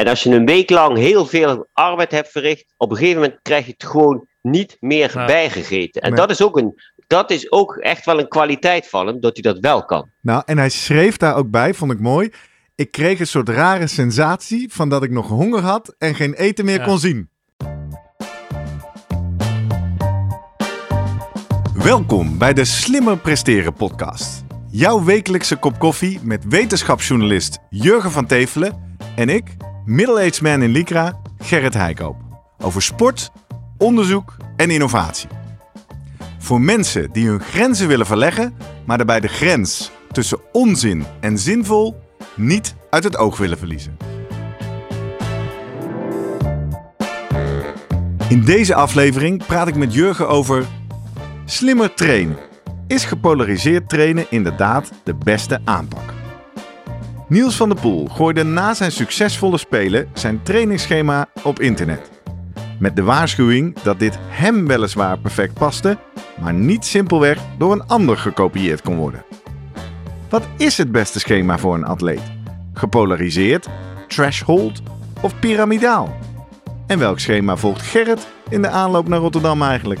En als je een week lang heel veel arbeid hebt verricht, op een gegeven moment krijg je het gewoon niet meer Ja. bijgegeten. En Nee. dat, is ook een, dat is ook echt wel een kwaliteit van hem, dat hij dat wel kan. Nou, en hij schreef daar ook bij, vond ik mooi. Ik kreeg een soort rare sensatie van dat ik nog honger had en geen eten meer Ja. kon zien. Welkom bij de Slimmer Presteren podcast. Jouw wekelijkse kop koffie met wetenschapsjournalist Jurgen van Tevelen en ik, middle-aged man in Lycra, Gerrit Heikoop. Over sport, onderzoek en innovatie. Voor mensen die hun grenzen willen verleggen, maar daarbij de grens tussen onzin en zinvol niet uit het oog willen verliezen. In deze aflevering praat ik met Jurgen over slimmer trainen. Is gepolariseerd trainen inderdaad de beste aanpak? Niels van der Poel gooide na zijn succesvolle spelen zijn trainingsschema op internet. Met de waarschuwing dat dit hem weliswaar perfect paste, maar niet simpelweg door een ander gekopieerd kon worden. Wat is het beste schema voor een atleet? Gepolariseerd, threshold of piramidaal? En welk schema volgt Gerrit in de aanloop naar Rotterdam eigenlijk?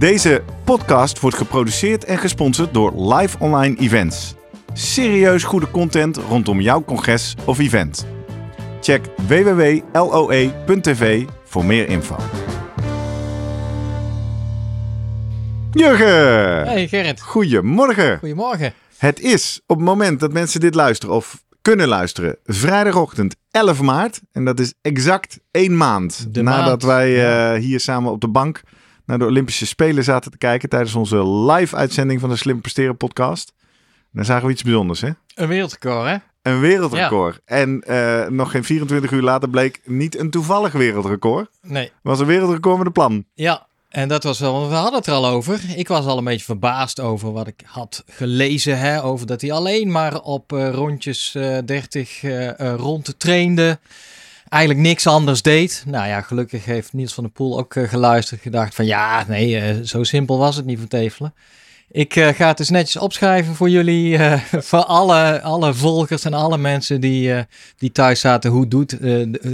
Deze podcast wordt geproduceerd en gesponsord door Live Online Events. Serieus goede content rondom jouw congres of event. Check www.loe.tv voor meer info. Jurgen! Hey Gerrit, Goedemorgen. goedemorgen. Het is op het moment dat mensen dit luisteren of kunnen luisteren, vrijdagochtend 11 maart. En dat is exact één maand De nadat maand, wij eh, hier samen op de bank naar de Olympische Spelen zaten te kijken tijdens onze live uitzending van de Slim Presteren podcast. Dan zagen we iets bijzonders, hè? Een wereldrecord, hè? Een wereldrecord. En eh, nog geen 24 uur later bleek niet een toevallig wereldrecord. Nee. Het was een wereldrecord met een plan. Ja, en dat was wel, we hadden het er al over. Ik was al een beetje verbaasd over wat ik had gelezen, hè, over dat hij alleen maar op eh, rondjes 30 eh, eh, rond trainde. Eigenlijk niks anders deed. Nou ja, gelukkig heeft Niels van der Poel ook eh, geluisterd. Gedacht van ja, nee, eh, zo simpel was het niet van Tevelen. Ik eh, ga het dus netjes opschrijven voor jullie, eh, voor alle, alle volgers en alle mensen die, eh, die thuis zaten. Hoe doet,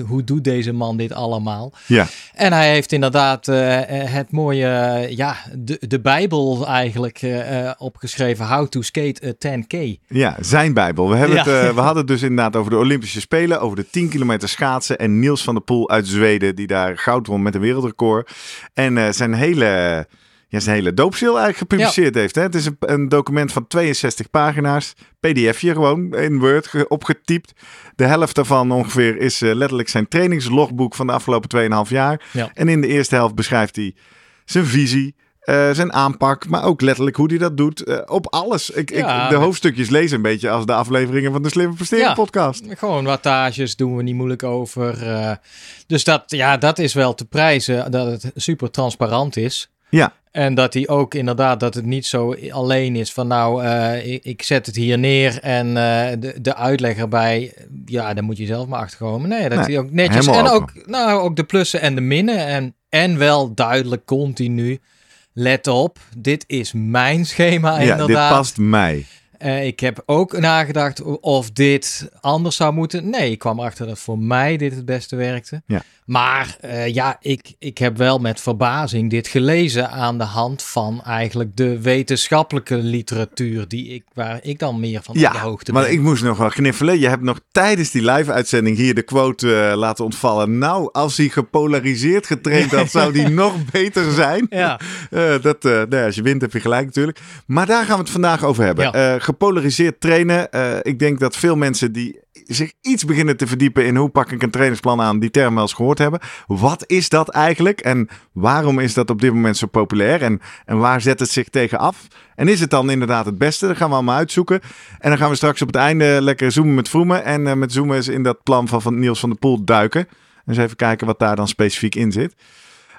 hoe doet deze man dit allemaal? Ja, En hij heeft inderdaad het mooie, ja, de, de Bijbel eigenlijk opgeschreven. How to skate a 10K. ja zijn Bijbel. We, hebben Ja. het, we hadden het dus inderdaad over de Olympische Spelen, over de 10 kilometer schaatsen. En Niels van der Poel uit Zweden, die daar goud won met een wereldrecord. En zijn hele... Ja, zijn hele doopseel eigenlijk gepubliceerd heeft. Hè? Het is een, een document van 62 pagina's. PDFje gewoon in Word ge- opgetypt. De helft daarvan ongeveer is eh, letterlijk zijn trainingslogboek van de afgelopen 2,5 jaar. Ja. En in de eerste helft beschrijft hij zijn visie, eh, zijn aanpak, maar ook letterlijk hoe hij dat doet eh, op alles. Ik, Ja, ik, de hoofdstukjes lees een beetje als de afleveringen van de Slimme Presteren Ja. podcast. Gewoon wattages doen we niet moeilijk over. dus dat, ja, dat is wel te prijzen dat het super transparant is. Ja, En dat hij ook inderdaad, dat het niet zo alleen is van nou, eh, ik, ik zet het hier neer en eh, de, de uitleg erbij, ja, daar moet je zelf maar achter komen. Nee, dat Nee, hij ook netjes en ook, nou, ook de plussen en de minnen en, en wel duidelijk continu. Let op, dit is mijn schema ja inderdaad. dit past mij. Eh, ik heb ook nagedacht of dit anders zou moeten. Nee, ik kwam erachter dat voor mij dit het beste werkte. Ja. Maar eh, ja, ik, ik heb wel met verbazing dit gelezen aan de hand van eigenlijk de wetenschappelijke literatuur die ik, waar ik dan meer van op de hoogte maar ben. ik moest nog wel kniffelen. Je hebt nog tijdens die live-uitzending hier de quote eh, laten ontvallen. Nou, als hij gepolariseerd getraind had, zou die nog beter zijn. Ja, Eh, dat, nou ja, als je wint heb je gelijk natuurlijk. Maar daar gaan we het vandaag over hebben. Ja. Gepolariseerd trainen. Ik denk dat veel mensen die zich iets beginnen te verdiepen in hoe pak ik een trainingsplan aan, die term wel eens gehoord hebben. Wat is dat eigenlijk en waarom is dat op dit moment zo populair en, en waar zet het zich tegen af? En is het dan inderdaad het beste? Dat gaan we allemaal uitzoeken. En dan gaan we straks op het einde lekker zoomen met Vroemen en uh, met zoomen eens in dat plan van, van Niels van der Poel duiken. Dus even kijken wat daar dan specifiek in zit.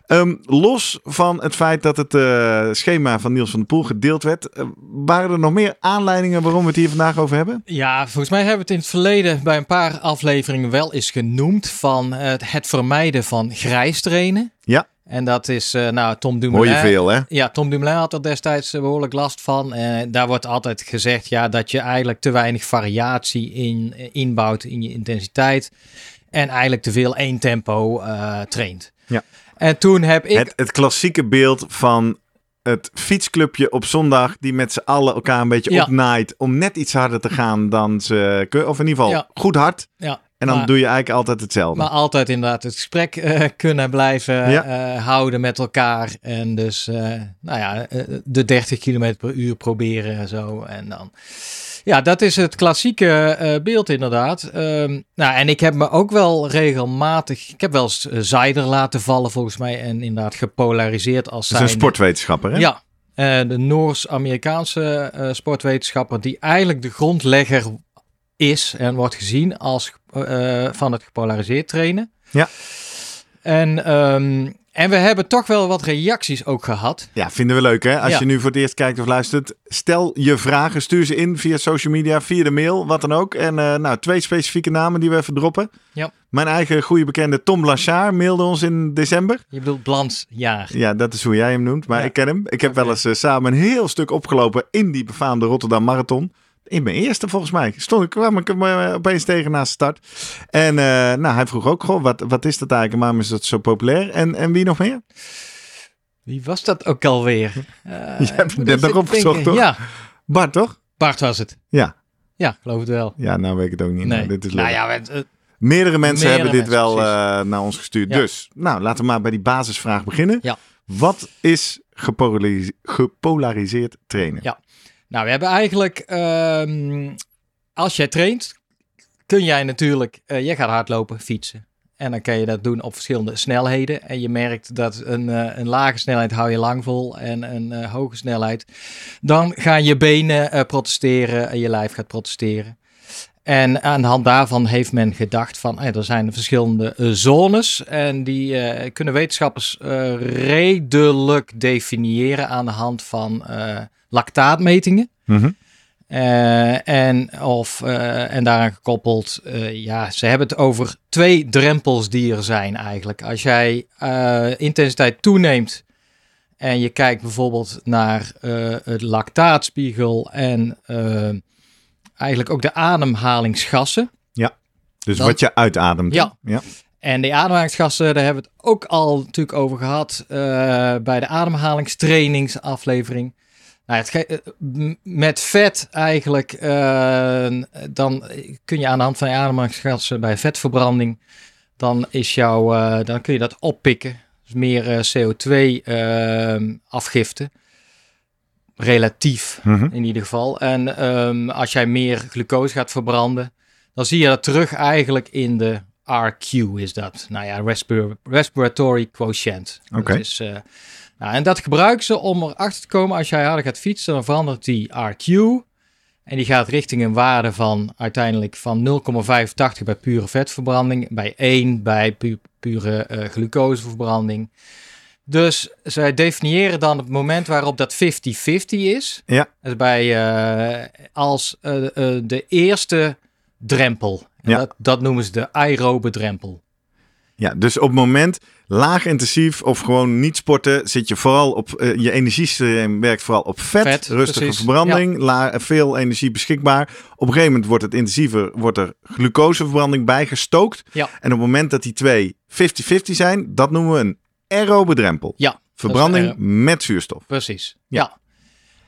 Ehm, los van het feit dat het uh, schema van Niels van der Poel gedeeld werd, uh, waren er nog meer aanleidingen waarom we het hier vandaag over hebben? Ja, volgens mij hebben we het in het verleden bij een paar afleveringen wel eens genoemd van uh, het vermijden van grijs trainen. Ja. En dat is, nou, Tom Dumoulin. Hoor je veel, hè? Ja, Tom Dumoulin had er destijds behoorlijk last van. Daar wordt altijd gezegd, ja, dat je eigenlijk te weinig variatie in inbouwt in je intensiteit. En eigenlijk te veel één tempo traint. Ja. En toen heb ik. Het, het klassieke beeld van het fietsclubje op zondag die met z'n allen elkaar een beetje Ja. opnaait om net iets harder te gaan dan ze kunnen. Of in ieder geval Ja. goed hard. Ja, En dan maar- doe je eigenlijk altijd hetzelfde. Maar altijd inderdaad het gesprek eh, kunnen blijven Ja. eh, houden met elkaar. En dus, eh, nou ja, de 30 km per uur proberen en zo. En dan. Ja, dat is het klassieke beeld inderdaad. Ehm, nou, en ik heb me ook wel regelmatig... Ik heb wel eens Zeider laten vallen volgens mij. En inderdaad gepolariseerd als dat is een sportwetenschapper, hè? Ja, de Noors-Amerikaanse sportwetenschapper die eigenlijk de grondlegger is en wordt gezien als eh, van het gepolariseerd trainen. Ja. En, ehm, en we hebben toch wel wat reacties ook gehad. Ja, vinden we leuk hè? Als Ja. je nu voor het eerst kijkt of luistert, stel je vragen, stuur ze in via social media, via de mail, wat dan ook. En eh, nou, twee specifieke namen die we even droppen. Ja. Mijn eigen goede bekende Tom Blachard mailde ons in december. Je bedoelt Blansjaar. Ja, dat is hoe jij hem noemt, maar Ja. ik ken hem. Ik heb wel eens eh, samen een heel stuk opgelopen in die befaamde Rotterdam Marathon. In mijn eerste volgens mij. Stond ik, kwam ik hem eh, opeens tegen na de start. En eh, nou, hij vroeg ook, goh, wat, wat is dat eigenlijk en waarom is dat zo populair? En, en wie nog meer? Wie was dat ook alweer? Uh, Je hebt hem net nog opgezocht, toch? Ja, Bart, toch? Bart was het. Ja. Ja, geloof het wel. Ja, nou weet ik het ook niet. Nee. Nou, dit is nou leuk. ja, het, eh, Meerdere mensen Meerdere hebben dit mensen, wel naar ons gestuurd. Ja. Dus, nou, laten we maar bij die basisvraag beginnen. Ja. Wat is gepolaris- gepolariseerd trainen? Ja. Nou, we hebben eigenlijk, ehm, als jij traint, kun jij natuurlijk, eh jij gaat hardlopen, fietsen. En dan kan je dat doen op verschillende snelheden. En je merkt dat een, eh, een lage snelheid hou je lang vol en een eh, hoge snelheid. Dan gaan je benen protesteren en je lijf gaat protesteren. En aan de hand daarvan heeft men gedacht van, er zijn verschillende zones. En die kunnen wetenschappers redelijk definiëren aan de hand van lactaatmetingen. Mhm. Eh, en, of, eh, en daaraan gekoppeld, eh, ja, ze hebben het over twee drempels die er zijn eigenlijk. Als jij intensiteit toeneemt en je kijkt bijvoorbeeld naar het lactaatspiegel en eigenlijk ook de ademhalingsgassen. Dus Dan- wat je uitademt. Ja. ja. En die ademhalingsgassen, daar hebben we het ook al natuurlijk over gehad eh, bij de ademhalingstrainingsaflevering. Nou, het eh, met vet eigenlijk, eh, dan kun je aan de hand van je ademhalingsgassen bij vetverbranding, dan, is jouw, eh, dan kun je dat oppikken. Dus meer eh, CO2 eh, afgifte. Relatief Mhm. in ieder geval. En ehm, als jij meer glucose gaat verbranden, dan zie je dat terug eigenlijk in de RQ is dat. Nou ja, respir- respiratory quotient. Oké. is, eh, nou, en dat gebruiken ze om erachter te komen, als jij harder gaat fietsen, dan verandert die RQ. En die gaat richting een waarde van uiteindelijk van 0,85 bij pure vetverbranding, bij 1 bij pu- pure eh, glucoseverbranding. Dus zij definiëren dan het moment waarop dat 50-50 is. Ja. Is bij, eh, als eh, de eerste drempel. En Ja. Dat, dat noemen ze de aerobe drempel. Ja, dus op het moment laag intensief of gewoon niet sporten, zit je vooral op eh, je energiesysteem werkt vooral op vet, Vet, rustige precies. verbranding, la- veel energie beschikbaar. Op een gegeven moment wordt het intensiever, wordt er glucoseverbranding bijgestookt. Ja. En op het moment dat die twee 50-50 zijn, dat noemen we een aerobe drempel. Ja, Verbranding met zuurstof. Precies. Ja. Ja.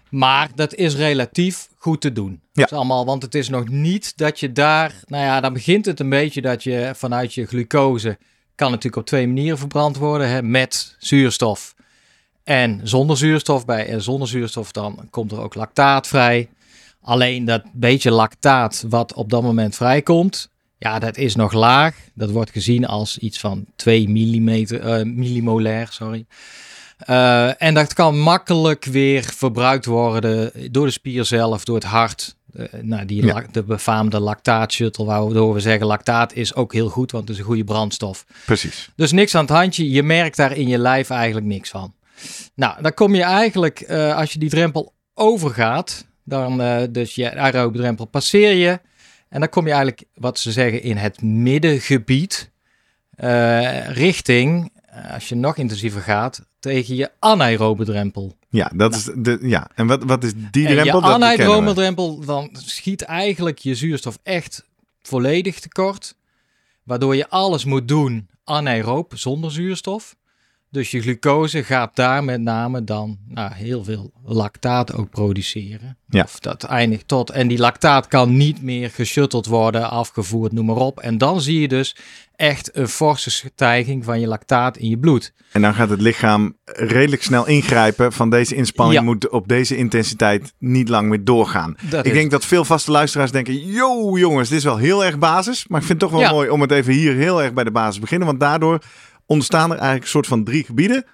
Maar dat is relatief goed te doen. Ja. Dat is allemaal, want het is nog niet dat je daar, nou ja, dan begint het een beetje dat je vanuit je glucose kan natuurlijk op twee manieren verbrand worden, hè, met zuurstof en zonder zuurstof. Bij en zonder zuurstof dan komt er ook lactaat vrij. Alleen dat beetje lactaat wat op dat moment vrijkomt, ja, dat is nog laag. Dat wordt gezien als iets van 2 mm, uh, millimolair, sorry. Uh, en dat kan makkelijk weer verbruikt worden door de spier zelf, door het hart. Uh, nou, die Ja. de befaamde lactaatshuttle, waardoor we zeggen lactaat is ook heel goed, want het is een goede brandstof. Precies. Dus niks aan het handje. Je merkt daar in je lijf eigenlijk niks van. Nou, dan kom je eigenlijk, eh, als je die drempel overgaat, dan eh, dus je aerobe drempel passeer je. En dan kom je eigenlijk, wat ze zeggen, in het middengebied. eh, richting, eh, als je nog intensiever gaat, tegen je anaerobe drempel. Ja, dat is de, ja. en wat, wat is die En drempel? je anaerobe drempel, dan schiet eigenlijk je zuurstof echt volledig tekort. Waardoor je alles moet doen anaeroop, zonder zuurstof. Dus je glucose gaat daar met name dan nou, heel veel lactaat ook produceren. Ja. Of dat eindigt tot. En die lactaat kan niet meer geshutteld worden, afgevoerd, noem maar op. En dan zie je dus echt een forse stijging van je lactaat in je bloed. En dan gaat het lichaam redelijk snel ingrijpen van deze inspanning Ja. moet op deze intensiteit niet lang meer doorgaan. Dat ik is- denk dat veel vaste luisteraars denken, yo jongens, dit is wel heel erg basis. Maar ik vind het toch wel Ja. mooi om het even hier heel erg bij de basis te beginnen. Want daardoor ontstaan er eigenlijk een soort van drie gebieden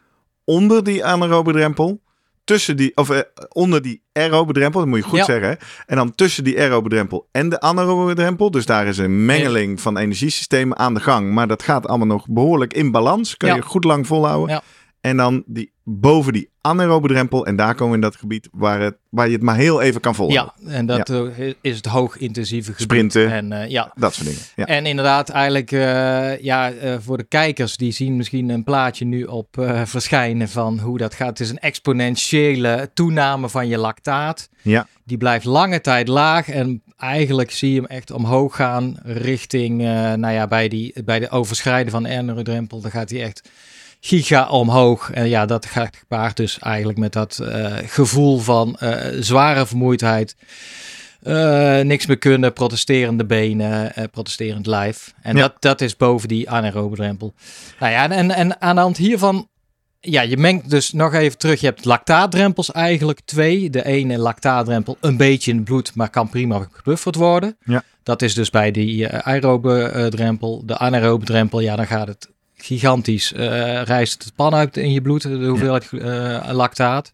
onder die anaerobe drempel. Tussen die, of eh, onder die aerobe drempel, dat moet je goed Ja. zeggen. hè. En dan tussen die aerobe drempel en de anaerobe drempel. Dus daar is een mengeling van energiesystemen aan de gang. Maar dat gaat allemaal nog behoorlijk in balans. Ja. je goed lang volhouden. Ja. En dan die, boven die anaerobe drempel. En daar komen we in dat gebied waar, het, waar je het maar heel even kan volhouden. Ja, en dat eh, is het hoogintensieve gebied. Sprinten. En, eh, ja. Dat soort dingen. Ja. En inderdaad, eigenlijk, eh, ja, voor de kijkers, die zien misschien een plaatje nu op verschijnen van hoe dat gaat. Het is een exponentiële toename van je lactaat. Ja. Die blijft lange tijd laag en eigenlijk zie je hem echt omhoog gaan richting, nou ja, bij, die, bij de overschrijden van de Ernero-drempel, dan gaat hij echt giga omhoog. En ja, dat gaat gepaard dus eigenlijk met dat eh, gevoel van eh, zware vermoeidheid. Eh, niks meer kunnen, protesterende benen, protesterend lijf. En Ja. dat, dat is boven die anaerobe drempel. Nou ja, en, en aan de hand hiervan, ja, je mengt dus nog even terug. Je hebt lactaatdrempels eigenlijk twee. De ene lactaatdrempel een beetje in het bloed, maar kan prima gebufferd worden. Ja. Dat is dus bij die aerobe drempel. De anaerobe drempel, ja, dan gaat het gigantisch. eh rijst het pan uit in je bloed, de hoeveelheid eh, lactaat.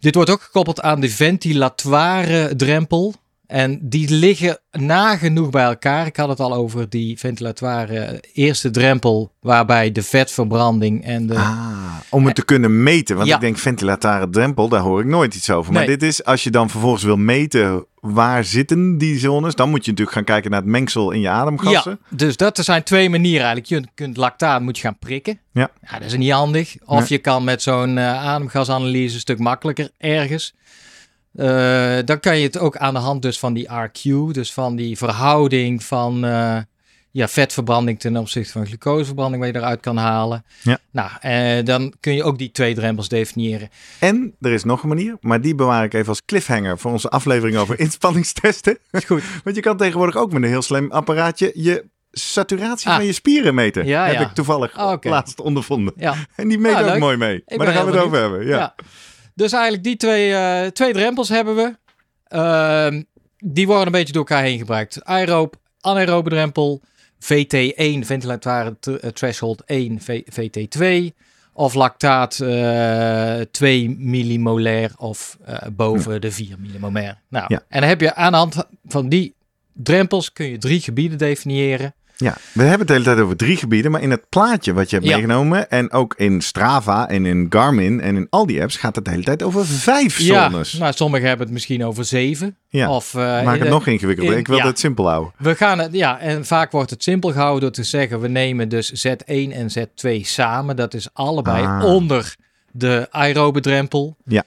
Dit wordt ook gekoppeld aan de ventilatoire drempel. En die liggen nagenoeg bij elkaar. Ik had het al over die ventilatoire eerste drempel, waarbij de vetverbranding en de. Ah, om het te kunnen meten. Want Ja. ik denk ventilatoire drempel, daar hoor ik nooit iets over. Maar Nee. dit is, als je dan vervolgens wil meten waar zitten die zones, dan moet je natuurlijk gaan kijken naar het mengsel in je ademgassen. Ja, dus dat zijn twee manieren eigenlijk. Je kunt lactaat moet je gaan prikken. Ja. dat is niet handig. Of Nee. je kan met zo'n eh, ademgasanalyse een stuk makkelijker ergens. Eh, dan kan je het ook aan de hand dus van die RQ, dus van die verhouding van eh, ja, vetverbranding ten opzichte van glucoseverbranding, waar je eruit kan halen. Ja. Nou, eh, dan kun je ook die twee drempels definiëren. En er is nog een manier, maar die bewaar ik even als cliffhanger voor onze aflevering over inspanningstesten. Goed. Want je kan tegenwoordig ook met een heel slim apparaatje je saturatie Ah. van je spieren meten. Ja, Heb ja. ik toevallig Ah, laatst ondervonden. Ja. En die meet Ah, ook leuk. mooi mee. maar daar gaan we het over hebben. Ja. Dus eigenlijk die twee, eh, twee drempels hebben we. Ehm, die worden een beetje door elkaar heen gebruikt. Aeroop, anaerobe drempel, VT1, ventilatoire eh, threshold 1, V- VT2. Of lactaat eh 2 millimolair of eh, boven de 4 millimolair. Nou, Ja. en dan heb je aan de hand van die drempels kun je drie gebieden definiëren. Ja, we hebben het de hele tijd over drie gebieden, maar in het plaatje wat je hebt Ja. meegenomen en ook in Strava en in Garmin en in al die apps gaat het de hele tijd over vijf Ja, zones. nou, sommigen hebben het misschien over zeven. Ja. Of, eh, Maak het in- nog ingewikkelder. in- Ik wil ja. het simpel houden. We gaan het, ja, en vaak wordt het simpel gehouden door te zeggen: we nemen dus Z1 en Z2 samen. Dat is allebei Ah. onder de aerobe drempel. Ja.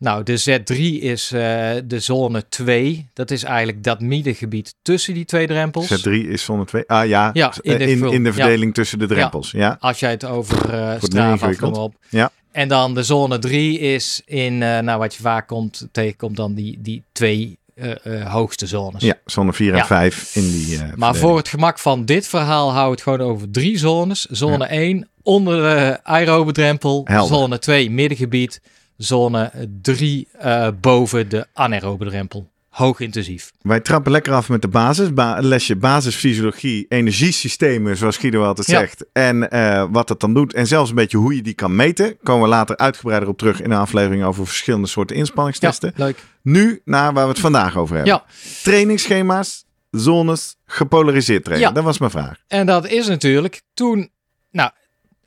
Nou, de Z3 is eh, de zone 2. Dat is eigenlijk dat middengebied tussen die twee drempels. Z3 is zone 2. Ah ja, Ja, in de in, de ja. verdeling tussen de drempels. Ja. Als jij het over eh nu Strava noem op. Ja. En dan de zone 3 is in, eh, nou wat je vaak komt, tegenkomt, dan die, die twee eh, eh, hoogste zones. ja, zone 4 en Ja. 5 in die eh Maar verdeling. voor het gemak van dit verhaal hou het gewoon over drie zones. Zone 1 onder de aerobe drempel. Helder. Zone 2 middengebied. Zone 3 eh, boven de anaerobe drempel. hoog intensief. Wij trappen lekker af met de basis. Ba lesje basisfysiologie, energiesystemen, zoals Guido altijd Ja. zegt. En eh, wat het dan doet. En zelfs een beetje hoe je die kan meten. Komen we later uitgebreider op terug in een aflevering over verschillende soorten inspanningstesten. Ja, leuk. Nu naar waar we het vandaag over hebben. Ja, Trainingsschema's, zones, gepolariseerd trainen. Ja. Dat was mijn vraag. en dat is natuurlijk toen, nou,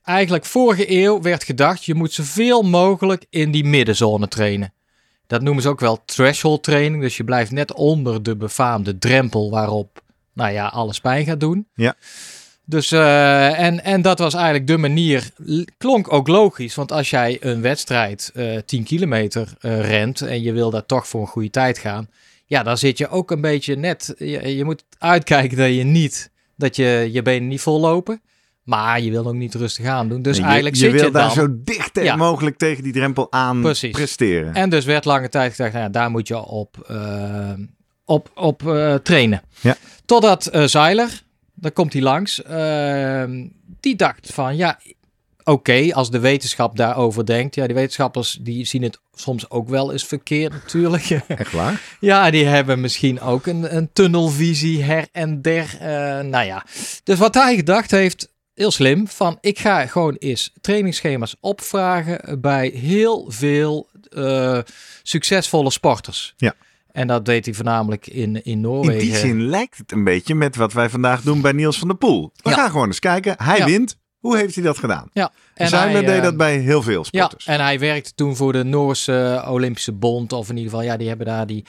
eigenlijk vorige eeuw werd gedacht, je moet zoveel mogelijk in die middenzone trainen. Dat noemen ze ook wel threshold training, dus je blijft net onder de befaamde drempel waarop, nou ja, alles pijn gaat doen. Ja. Dus, eh, en, en dat was eigenlijk de manier, klonk ook logisch, want als jij een wedstrijd eh 10 kilometer eh, rent en je wil daar toch voor een goede tijd gaan, ja, dan zit je ook een beetje net, je, je moet uitkijken dat je niet, dat je je benen niet vollopen, maar je wil ook niet rustig aan doen. Dus En je, eigenlijk je zit wil je daar dan... zo dicht Ja. mogelijk tegen die drempel aan Precies. presteren. En dus werd lange tijd gedacht, nou ja, daar moet je op, eh, op, op eh, trainen. Ja. Totdat eh Zeiler, daar komt hij langs, die dacht van ja, oké, als de wetenschap daarover denkt. Ja, die wetenschappers die zien het soms ook wel eens verkeerd natuurlijk. Echt waar? ja, die hebben misschien ook een, een tunnelvisie her en der. nou ja, dus wat hij gedacht heeft, heel slim, van ik ga gewoon eens trainingsschema's opvragen bij heel veel eh, succesvolle sporters. Ja. En dat deed hij voornamelijk in, in In Noorwegen. die zin lijkt het een beetje met wat wij vandaag doen bij Niels van der Poel. We Ja. gaan gewoon eens kijken. Hij Ja. wint. Hoe heeft hij dat gedaan? Ja, en hij, deed eh, dat bij heel veel Ja, sporters. en hij werkte toen voor de Noorse Olympische Bond. Of in ieder geval, ja, die hebben daar die,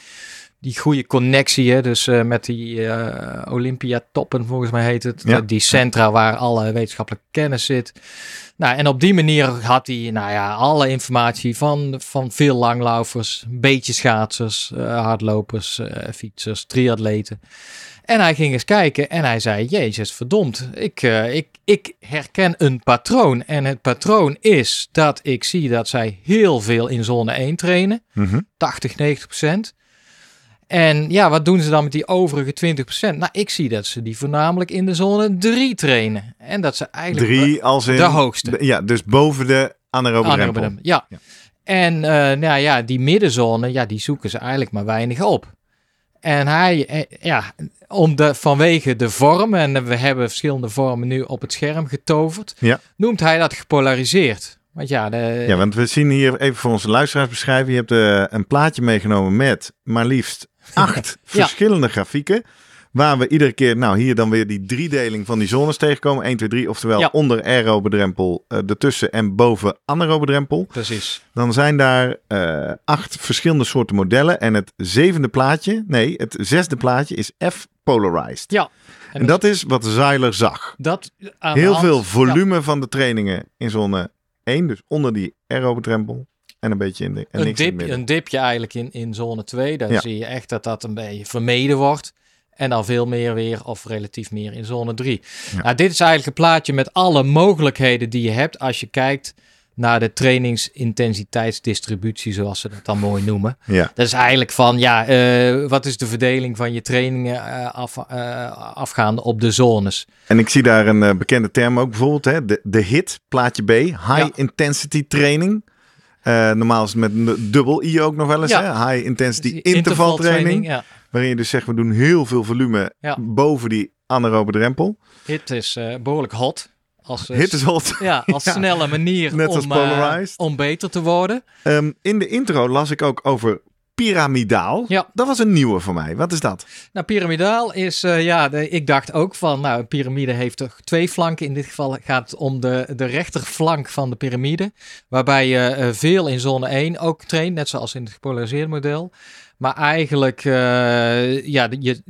die goede connectie. Hè? Dus eh, met die eh Olympia-toppen, volgens mij heet het. Ja. Die centra waar alle wetenschappelijke kennis zit. Nou, en op die manier had hij, nou ja, alle informatie van, van veel langlaufers, een beetje schaatsers, eh, hardlopers, fietsers, triatleten. En hij ging eens kijken en hij zei: Jezus, verdomd, ik, ik, ik herken een patroon. En het patroon is dat ik zie dat zij heel veel in zone 1 trainen, Mhm. 80, 90 procent. En ja, wat doen ze dan met die overige 20 procent? Nou, ik zie dat ze die voornamelijk in de zone 3 trainen. En dat ze eigenlijk Drie als in... de hoogste. ja, dus boven de anaerobe drempel. Anaerobe Ja. Ja. En eh, nou ja, die middenzone, ja, die zoeken ze eigenlijk maar weinig op. En hij, eh, ja, om de, vanwege de vorm, en we hebben verschillende vormen nu op het scherm getoverd, Ja. noemt hij dat gepolariseerd. Want ja, de, Ja, want we zien hier even voor onze luisteraars beschrijven. Je hebt eh, een plaatje meegenomen met maar liefst acht verschillende grafieken. Waar we iedere keer, nou hier dan weer die driedeling van die zones tegenkomen. 1, 2, 3. Oftewel Ja. onder aerobe drempel, eh ertussen en boven anaerobe drempel. precies. Dan zijn daar eh, acht verschillende soorten modellen. En het zevende plaatje, nee, het zesde plaatje is F-polarized. Ja. En dat is wat Zeiler zag. dat Heel hand- veel volume van de trainingen in zone 1, dus onder die aerobe drempel. En een beetje in de en een, dip, een dipje eigenlijk in, in zone 2. Dan Ja. zie je echt dat dat een beetje vermeden wordt. En dan veel meer weer, of relatief meer in zone 3. Ja. Nou, dit is eigenlijk een plaatje met alle mogelijkheden die je hebt als je kijkt naar de trainingsintensiteitsdistributie, zoals ze dat dan mooi noemen. Ja. Dat is eigenlijk van, ja, eh, wat is de verdeling van je trainingen eh, af, eh, afgaande op de zones? En ik zie daar een bekende term ook bijvoorbeeld, hè, de, de HIT, plaatje B, High Ja. Intensity Training. Eh, normaal is het met een dubbel I ook nog wel eens, Ja. hè? High Intensity Dus intervaltraining. Ja. Waarin je dus zegt, we doen heel veel volume Ja. boven die anaerobe drempel. Hit is eh, behoorlijk hot. Als, HIT is hot. Ja, als snelle manier Net om, eh, om beter te worden. Ehm, in de intro las ik ook over piramidaal. Ja. Dat was een nieuwe voor mij. Wat is dat? Nou, piramidaal is, eh, ja, de- ik dacht ook van, nou, een piramide heeft toch twee flanken. In dit geval gaat het om de, de rechterflank van de piramide. Waarbij je eh, veel in zone 1 ook traint, net zoals in het gepolariseerde model. Maar eigenlijk, eh, ja, de, je,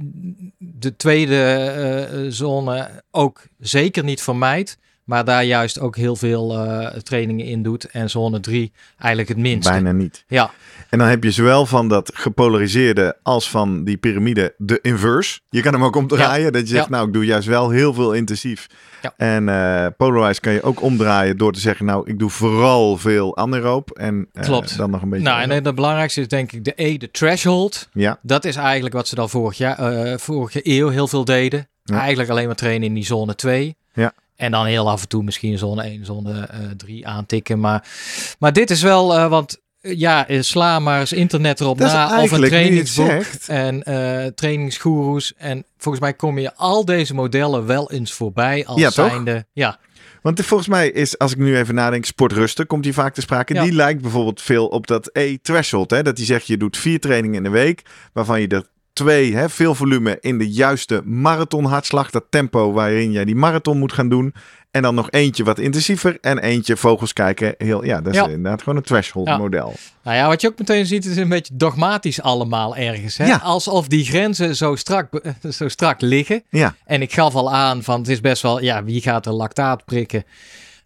de tweede zone ook zeker niet vermijdt. Maar daar juist ook heel veel trainingen in doet. En zone 3 eigenlijk het minste. Bijna niet. Ja, En dan heb je zowel van dat gepolariseerde als van die piramide de inverse. Je kan hem ook omdraaien. Dat je zegt, Ja. nou, ik doe juist wel heel veel intensief. Ja. En eh polarized kan je ook omdraaien door te zeggen, nou, ik doe vooral veel anaeroop. En eh, Klopt. dan nog een beetje... nou en het belangrijkste is denk ik de E, de threshold. Ja, Dat is eigenlijk wat ze dan vorig jaar, eh, vorige eeuw heel veel deden. Eigenlijk alleen maar trainen in die zone 2. Ja. En dan heel af en toe misschien zone 1, zone eh 3 aantikken. Maar, maar dit is wel, eh, want ja, eh, sla maar eens internet erop Dat na of een trainingsboek en eh trainingsgoeroes. En volgens mij kom je al deze modellen wel eens voorbij als Ja, toch? zijnde... Ja, Want volgens mij is, als ik nu even nadenk, sportrusten komt hier vaak te sprake. Ja. Die lijkt bijvoorbeeld veel op dat E-threshold. Hè? Dat die zegt, je doet vier trainingen in de week, waarvan je er twee, hè, veel volume in de juiste marathonhartslag. Dat tempo waarin jij die marathon moet gaan doen. En dan nog eentje wat intensiever en eentje vogels kijken. Heel, ja, dat is Ja. inderdaad gewoon een threshold Ja. model. Nou ja, wat je ook meteen ziet is een beetje dogmatisch allemaal ergens. Hè? Ja. Alsof die grenzen zo strak, be- zo strak liggen. Ja, En ik gaf al aan van het is best wel, ja, wie gaat er lactaat prikken?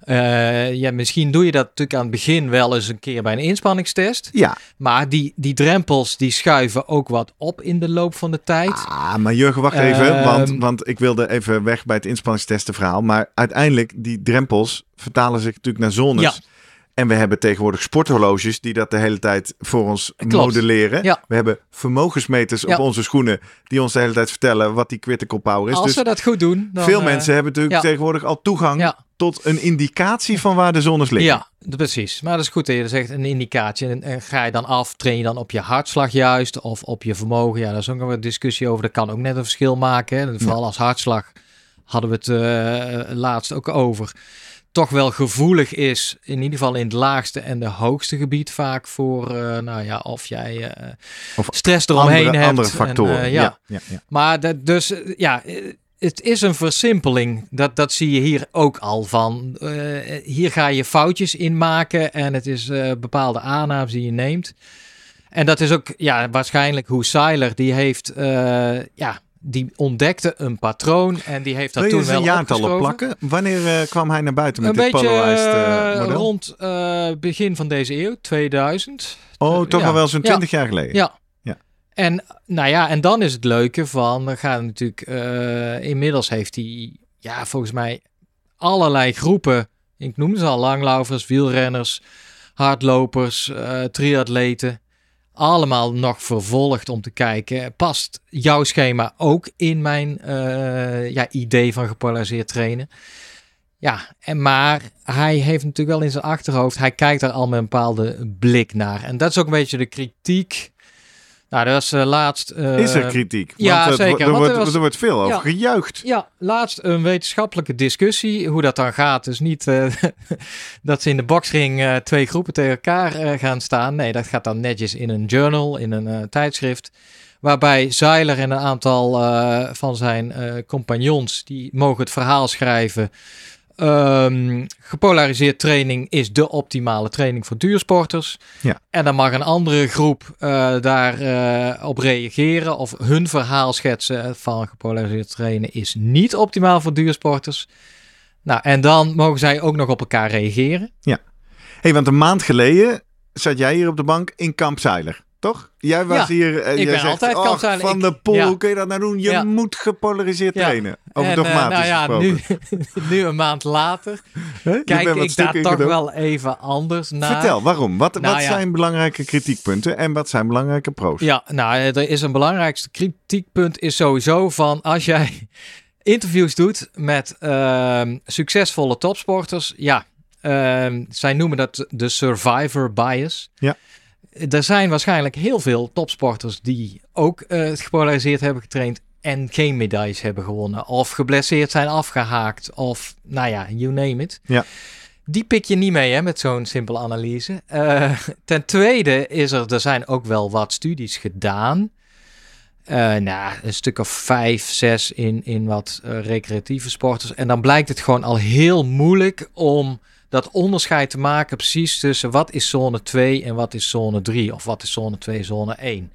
Eh, ja, misschien doe je dat natuurlijk aan het begin wel eens een keer bij een inspanningstest. ja. Maar die, die drempels die schuiven ook wat op in de loop van de tijd. Ah, maar Jurgen, wacht even. Ehm. want, want ik wilde even weg bij het inspanningstesten verhaal. Maar uiteindelijk, die drempels vertalen zich natuurlijk naar zones. Ja. En we hebben tegenwoordig sporthorloges die dat de hele tijd voor ons Klopt. modelleren. Ja. We hebben vermogensmeters Ja. op onze schoenen die ons de hele tijd vertellen wat die critical power is. Als dus ze dat goed doen. Dan, veel eh, mensen hebben natuurlijk ja. tegenwoordig al toegang tot een indicatie van waar de zones liggen. Ja, precies. Maar dat is goed dat je zegt een indicatie. En, en ga je dan af, train je dan op je hartslag juist of op je vermogen? Ja, daar is ook nog een discussie over. Dat kan ook net een verschil maken. Hè. Vooral als hartslag hadden we het eh, laatst ook over. Toch wel gevoelig is, in ieder geval in het laagste en de hoogste gebied vaak voor, eh, nou ja, of jij eh, Of stress eromheen Andere, hebt. andere En, factoren. eh, ja. ja. Ja, ja. Maar dat, dus eh, ja, eh, het is een versimpeling. Dat, dat zie je hier ook al van. Eh, hier ga je foutjes in maken en het is eh, bepaalde aannames die je neemt. En dat is ook ja, waarschijnlijk hoe Seiler, die heeft, eh, ja, die ontdekte een patroon en die heeft dat Wil je toen wel jaartal op opgeschoven. plakken? Wanneer eh, kwam hij naar buiten met Een dit beetje polarized model? rond begin van deze eeuw, 2000. Oh, toch ja. al wel zo'n Ja. 20 jaar geleden. Ja. Ja. En nou ja, en dan is het leuke van, dan gaat natuurlijk, inmiddels heeft hij, ja, volgens mij allerlei groepen, ik noemde ze al, langlaufers, wielrenners, hardlopers, triatleten, allemaal nog vervolgd om te kijken, past jouw schema ook in mijn eh, ja, idee van gepolariseerd trainen? Ja, en maar hij heeft natuurlijk wel in zijn achterhoofd, hij kijkt daar al met een bepaalde blik naar. En dat is ook een beetje de kritiek. Nou, dat was eh, laatst. eh, Is er kritiek? ja, Want, eh, zeker, Er, wordt, er was- er wordt veel over Ja. gejuicht. Ja, laatst een wetenschappelijke discussie. Hoe dat dan gaat. Dus niet eh, dat ze in de boxring twee groepen tegen elkaar gaan staan. Nee, dat gaat dan netjes in een journal, in een tijdschrift. Waarbij Zeiler en een aantal van zijn compagnons, die mogen het verhaal schrijven. Ehm, gepolariseerd training is de optimale training voor duursporters. Ja. En dan mag een andere groep eh, daar eh, op reageren of hun verhaal schetsen van gepolariseerd trainen is niet optimaal voor duursporters. Nou, en dan mogen zij ook nog op elkaar reageren. hey, want een maand geleden zat jij hier op de bank in Kamp Zeiler, toch? Jij was Ja, hier. eh, ik jij zegt, altijd "Och, Kamp Zeiler." Van Ik- de Poel, ja. hoe kun je dat nou doen? Je Ja. moet gepolariseerd trainen. Over en, eh, dogmatisch nou ja, gesproken. nu, nu een maand later kijk ik daar toch wel even anders naar. Vertel, waarom? Wat, Nou wat zijn belangrijke kritiekpunten en wat zijn belangrijke pro's? Ja, nou, er is een belangrijkste kritiekpunt is sowieso van als jij interviews doet met ehm, succesvolle topsporters, ja, ehm, zij noemen dat de survivor bias. Ja. Er zijn waarschijnlijk heel veel topsporters die ook het gepolariseerd hebben getraind en geen medailles hebben gewonnen of geblesseerd zijn afgehaakt of nou ja, you name it. Ja. Die pik je niet mee hè, met zo'n simpele analyse. Eh, ten tweede is er, er zijn ook wel wat studies gedaan. Eh, nou, een stuk of vijf, zes in, in wat recreatieve sporters. En dan blijkt het gewoon al heel moeilijk om dat onderscheid te maken precies tussen wat is zone 2 en wat is zone 3. Of wat is zone 2, zone 1.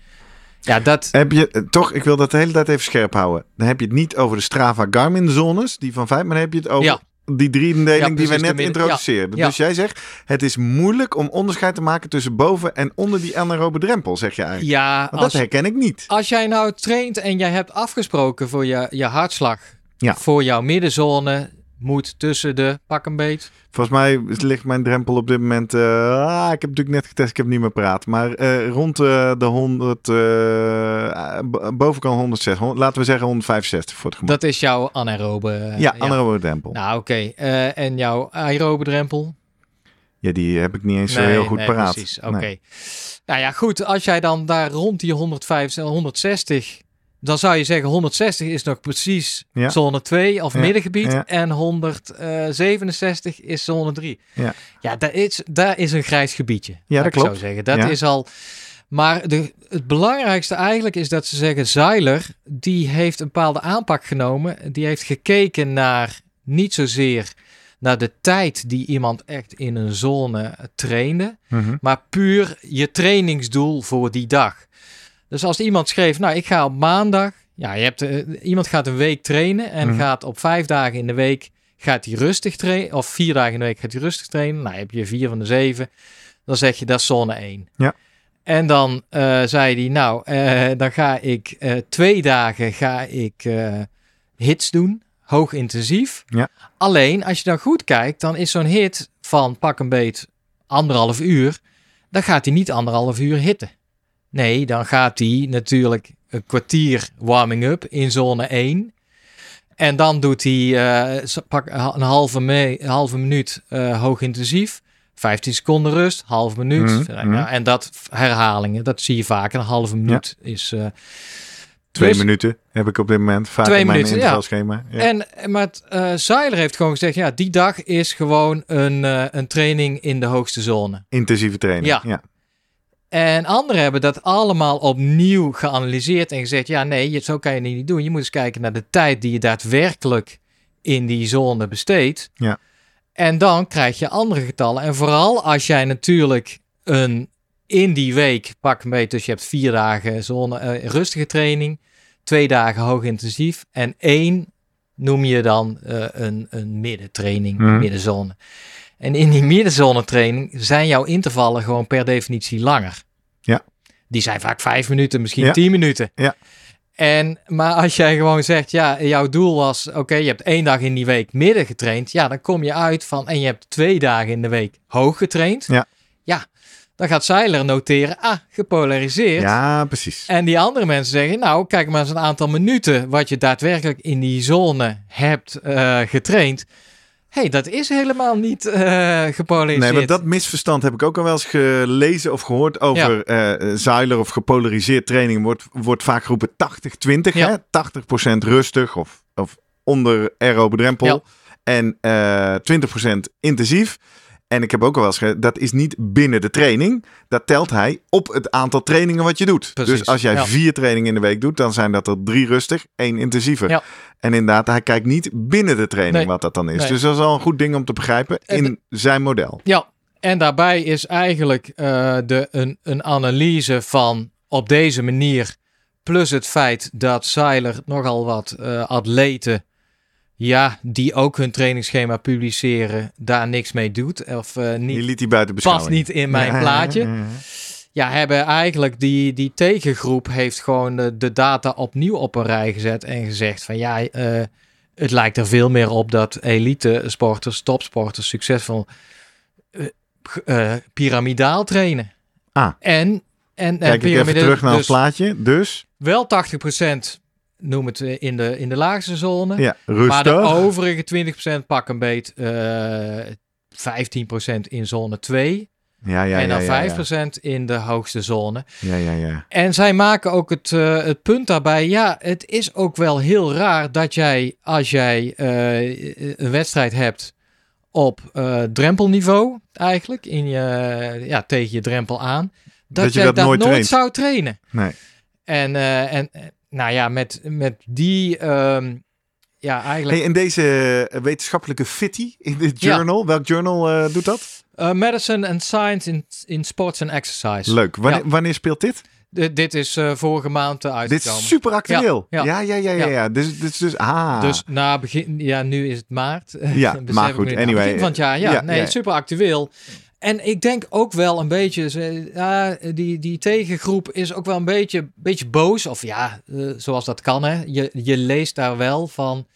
Ja, dat... Heb je, eh, toch, ik wil dat de hele tijd even scherp houden. Dan heb je het niet over de Strava Garmin zones, die van vijf, maar dan heb je het over Ja. die driedeling Ja, die we net introduceerden. ja. Dus jij zegt, het is moeilijk om onderscheid te maken tussen boven en onder die anaerobe drempel, zeg je eigenlijk. Ja, Want als, dat herken ik niet. als jij nou traint en jij hebt afgesproken voor je, je hartslag, voor jouw middenzone, moet tussen de pak een beet. Volgens mij ligt mijn drempel op dit moment. eh, ah, ik heb natuurlijk net getest, ik heb niet meer praat. Maar eh, rond eh, de 100, eh, b- bovenkant 106, hon- laten we zeggen 165 voor het gemak. Dat is jouw anaerobe. ja, anaerobe drempel. Nou, oké. En jouw aerobe drempel? Ja, die heb ik niet eens zo heel goed nee, paraat. Precies, oké. Nee. Nou ja, goed. Als jij dan daar rond die 150, 160... Dan zou je zeggen 160 is nog precies Ja. zone 2 of Ja, middengebied. ja. En 167 is zone 3. Ja. Ja, daar is, daar is een grijs gebiedje. Ja, dat ik zo klopt. zeggen. Dat is al... Maar de, het belangrijkste eigenlijk is dat ze zeggen... Zeiler, die heeft een bepaalde aanpak genomen. Die heeft gekeken naar niet zozeer naar de tijd die iemand echt in een zone trainde Mhm. maar puur je trainingsdoel voor die dag. Dus als iemand schreef, nou, ik ga op maandag, ja, je hebt, eh, iemand gaat een week trainen en Mhm. gaat op vijf dagen in de week gaat hij rustig trainen, of vier dagen in de week gaat hij rustig trainen. Nou, heb je vier van de zeven, dan zeg je dat is zone 1. Ja. En dan eh, zei hij, nou, eh, dan ga ik twee dagen ga ik hits doen, hoog intensief. Ja. Alleen, als je dan goed kijkt, dan is zo'n hit van pak een beet anderhalf uur, dan gaat hij niet anderhalf uur hitten. Nee, dan gaat hij natuurlijk een kwartier warming-up in zone 1. En dan doet hij eh, pak een halve, me- een halve minuut eh, hoog intensief. 15 seconden rust, half minuut. Mhm, Ja, mhm. En dat herhalingen, dat zie je vaak. Een halve minuut is. eh, Twee dus- minuten heb ik op dit moment. Vaak Twee in mijn minuten, intervalschema. Ja. En maar het, eh, Zeiler heeft gewoon gezegd: ja, die dag is gewoon een, een training in de hoogste zone. Intensieve training. Ja. ja. En anderen hebben dat allemaal opnieuw geanalyseerd en gezegd: ja, nee, je- zo kan je het niet doen. Je moet eens kijken naar de tijd die je daadwerkelijk in die zone besteedt. Ja. En dan krijg je andere getallen. En vooral als jij natuurlijk een in die week pak beetje, dus je hebt vier dagen zone eh, rustige training, twee dagen hoog intensief en één noem je dan eh, een, een middentraining, Mhm. middenzone. En in die middenzone training zijn jouw intervallen gewoon per definitie langer. Ja. Die zijn vaak vijf minuten, misschien Ja. tien minuten. Ja. En, maar als jij gewoon zegt, ja, jouw doel was, oké, je hebt één dag in die week midden getraind. Ja, dan kom je uit van, en je hebt twee dagen in de week hoog getraind. Ja. Ja, dan gaat Zeiler noteren, ah, gepolariseerd. Ja, precies. En die andere mensen zeggen, nou, kijk maar eens een aantal minuten wat je daadwerkelijk in die zone hebt eh, getraind. Hey, dat is helemaal niet eh gepolariseerd. Nee, maar dat misverstand heb ik ook al wel eens gelezen of gehoord over eh zuiler of gepolariseerd training. Wordt, wordt vaak geroepen 80-20. Ja. hè? 80% rustig of, of onder aerobedrempel. Ja. En eh 20% intensief. En ik heb ook al wel eens gezegd, dat is niet binnen de training. Dat telt hij op het aantal trainingen wat je doet. Precies, Dus als jij ja. vier trainingen in de week doet, dan zijn dat er drie rustig, één intensiever. Ja. En inderdaad, hij kijkt niet binnen de training Nee. wat dat dan is. Nee. Dus dat is al een goed ding om te begrijpen En in zijn model. Ja, en daarbij is eigenlijk eh, de, een, een analyse van op deze manier, plus het feit dat Seiler nogal wat eh, atleten, ja, die ook hun trainingsschema publiceren, daar niks mee doet. Of eh, Die niet, liet hij buiten past beschouwing. niet in mijn Ja, plaatje. ja, ja. Ja, hebben eigenlijk die, die tegengroep heeft gewoon de, de data opnieuw op een rij gezet en gezegd van ja, eh, het lijkt er veel meer op dat elite sporters, topsporters, succesvol eh, piramidaal trainen. Ah. En, en, en Kijk ik even terug naar het dus plaatje. Dus, wel 80% noem het eh, in de, in de laagste zone. ja, Maar de overige 20% pak een beet eh 15% in zone 2. Ja, ja, en dan ja, ja. 5% in de hoogste zone. Ja, ja, ja. En zij maken ook het, eh, het punt daarbij. Ja, het is ook wel heel raar dat jij, als jij een wedstrijd hebt op drempelniveau, eigenlijk, in je, ja, tegen je drempel aan, dat, Dat je dat dat nooit zou trainen. Nee. En, en nou ja, met, met die, ehm, ja, eigenlijk. Hey, en deze eh, wetenschappelijke fitty in dit Ja. journal, welk journal eh, doet dat? eh, medicine and Science in, in Sports and Exercise. Leuk. Wanneer, Ja. wanneer speelt dit? D- dit is vorige maand uh, Dit uitgekomen. is super actueel. Ja, Ja, ja, ja, ja. ja. Dus, dus, dus, ah. Dus na begin, ja, nu is het maart. Ja, maar goed, anyway, Begin van het jaar, ja. ja, nee, super actueel. En ik denk ook wel een beetje, ja, die, die tegengroep is ook wel een beetje, beetje boos. Of ja, eh, zoals dat kan, hè. Je, je leest daar wel van,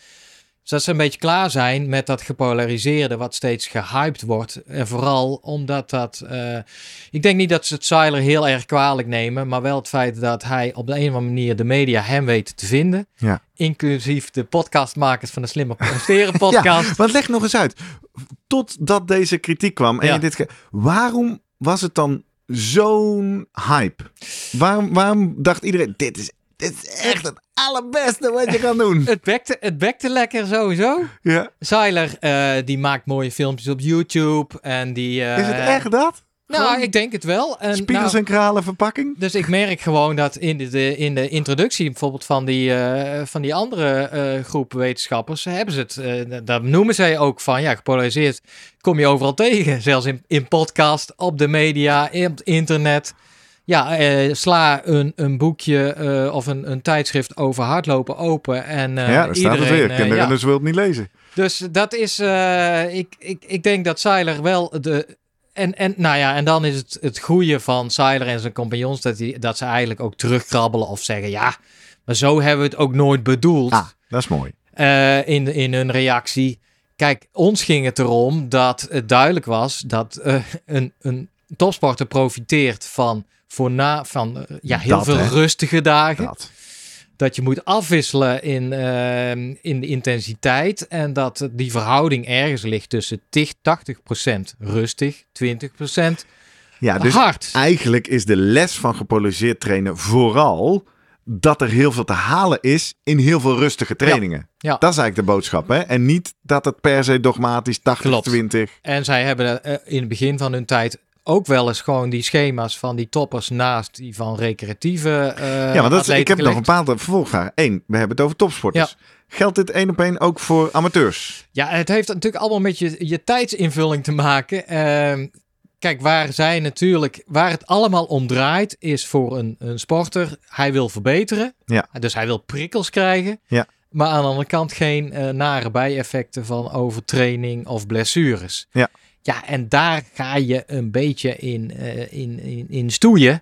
Dus dat ze een beetje klaar zijn met dat gepolariseerde wat steeds gehyped wordt. En vooral omdat dat... eh, ik denk niet dat ze het Seiler heel erg kwalijk nemen, maar wel het feit dat hij op de een of andere manier de media hem weet te vinden. Ja. Inclusief de podcastmakers van de Slimmer Presteren podcast. Ja, want leg nog eens uit. Totdat deze kritiek kwam. En Ja. dit ge- waarom was het dan zo'n hype? Waarom, waarom dacht iedereen, dit is, dit is echt het allerbeste wat je kan doen? Het bekte, het bekte lekker sowieso. Ja. Seiler, eh, die maakt mooie filmpjes op YouTube. En die, eh, Is het echt dat? Nou, Gewoon ik denk het wel. En, Spiegels nou, en kralen verpakking? Dus ik merk gewoon dat in de, de- in de introductie bijvoorbeeld van die, eh, van die andere eh, groep wetenschappers, hebben ze het, daar noemen zij ook van, ja, gepolariseerd kom je overal tegen. Zelfs in, in podcast, op de media, in het internet. Ja, eh, sla een, een boekje eh, of een, een tijdschrift over hardlopen open en eh ja, daar staat het iedereen, weer. Kinderen ja. dus wil het niet lezen. Dus dat is, ik, ik, ik denk dat Seiler wel de. En, en, nou ja, en dan is het het goede van Seiler en zijn compagnons dat, die, dat ze eigenlijk ook terugkrabbelen of zeggen: ja, maar zo hebben we het ook nooit bedoeld Ah, dat is mooi. in, in hun reactie. Kijk, ons ging het erom dat het duidelijk was dat een, een topsporter profiteert van, voorna, van eh, ja, heel Dat, veel hè? rustige dagen Dat. dat je moet afwisselen in, ehm, in de intensiteit. En dat die verhouding ergens ligt tussen 80% rustig, 20% Ja, dus hard. eigenlijk is de les van gepolariseerd trainen vooral dat er heel veel te halen is in heel veel rustige trainingen. Ja. Dat is eigenlijk de boodschap. Hè? En niet dat het per se dogmatisch 80-20. En zij hebben eh, in het begin van hun tijd ook wel eens gewoon die schema's van die toppers naast die van recreatieve eh ja, want dat is, ik heb nog een paar vervolgvragen. Eén, we hebben het over topsporters. Geldt dit één op één ook voor amateurs? Ja, het heeft natuurlijk allemaal met je, je tijdsinvulling te maken. Ehm, kijk, waar zij natuurlijk, waar het allemaal om draait, is voor een, een sporter, hij wil verbeteren. Ja. Dus hij wil prikkels krijgen. Ja. Maar aan de andere kant geen eh, nare bijeffecten van overtraining of blessures. Ja. Ja, en daar ga je een beetje in, eh, in, in, in stoeien.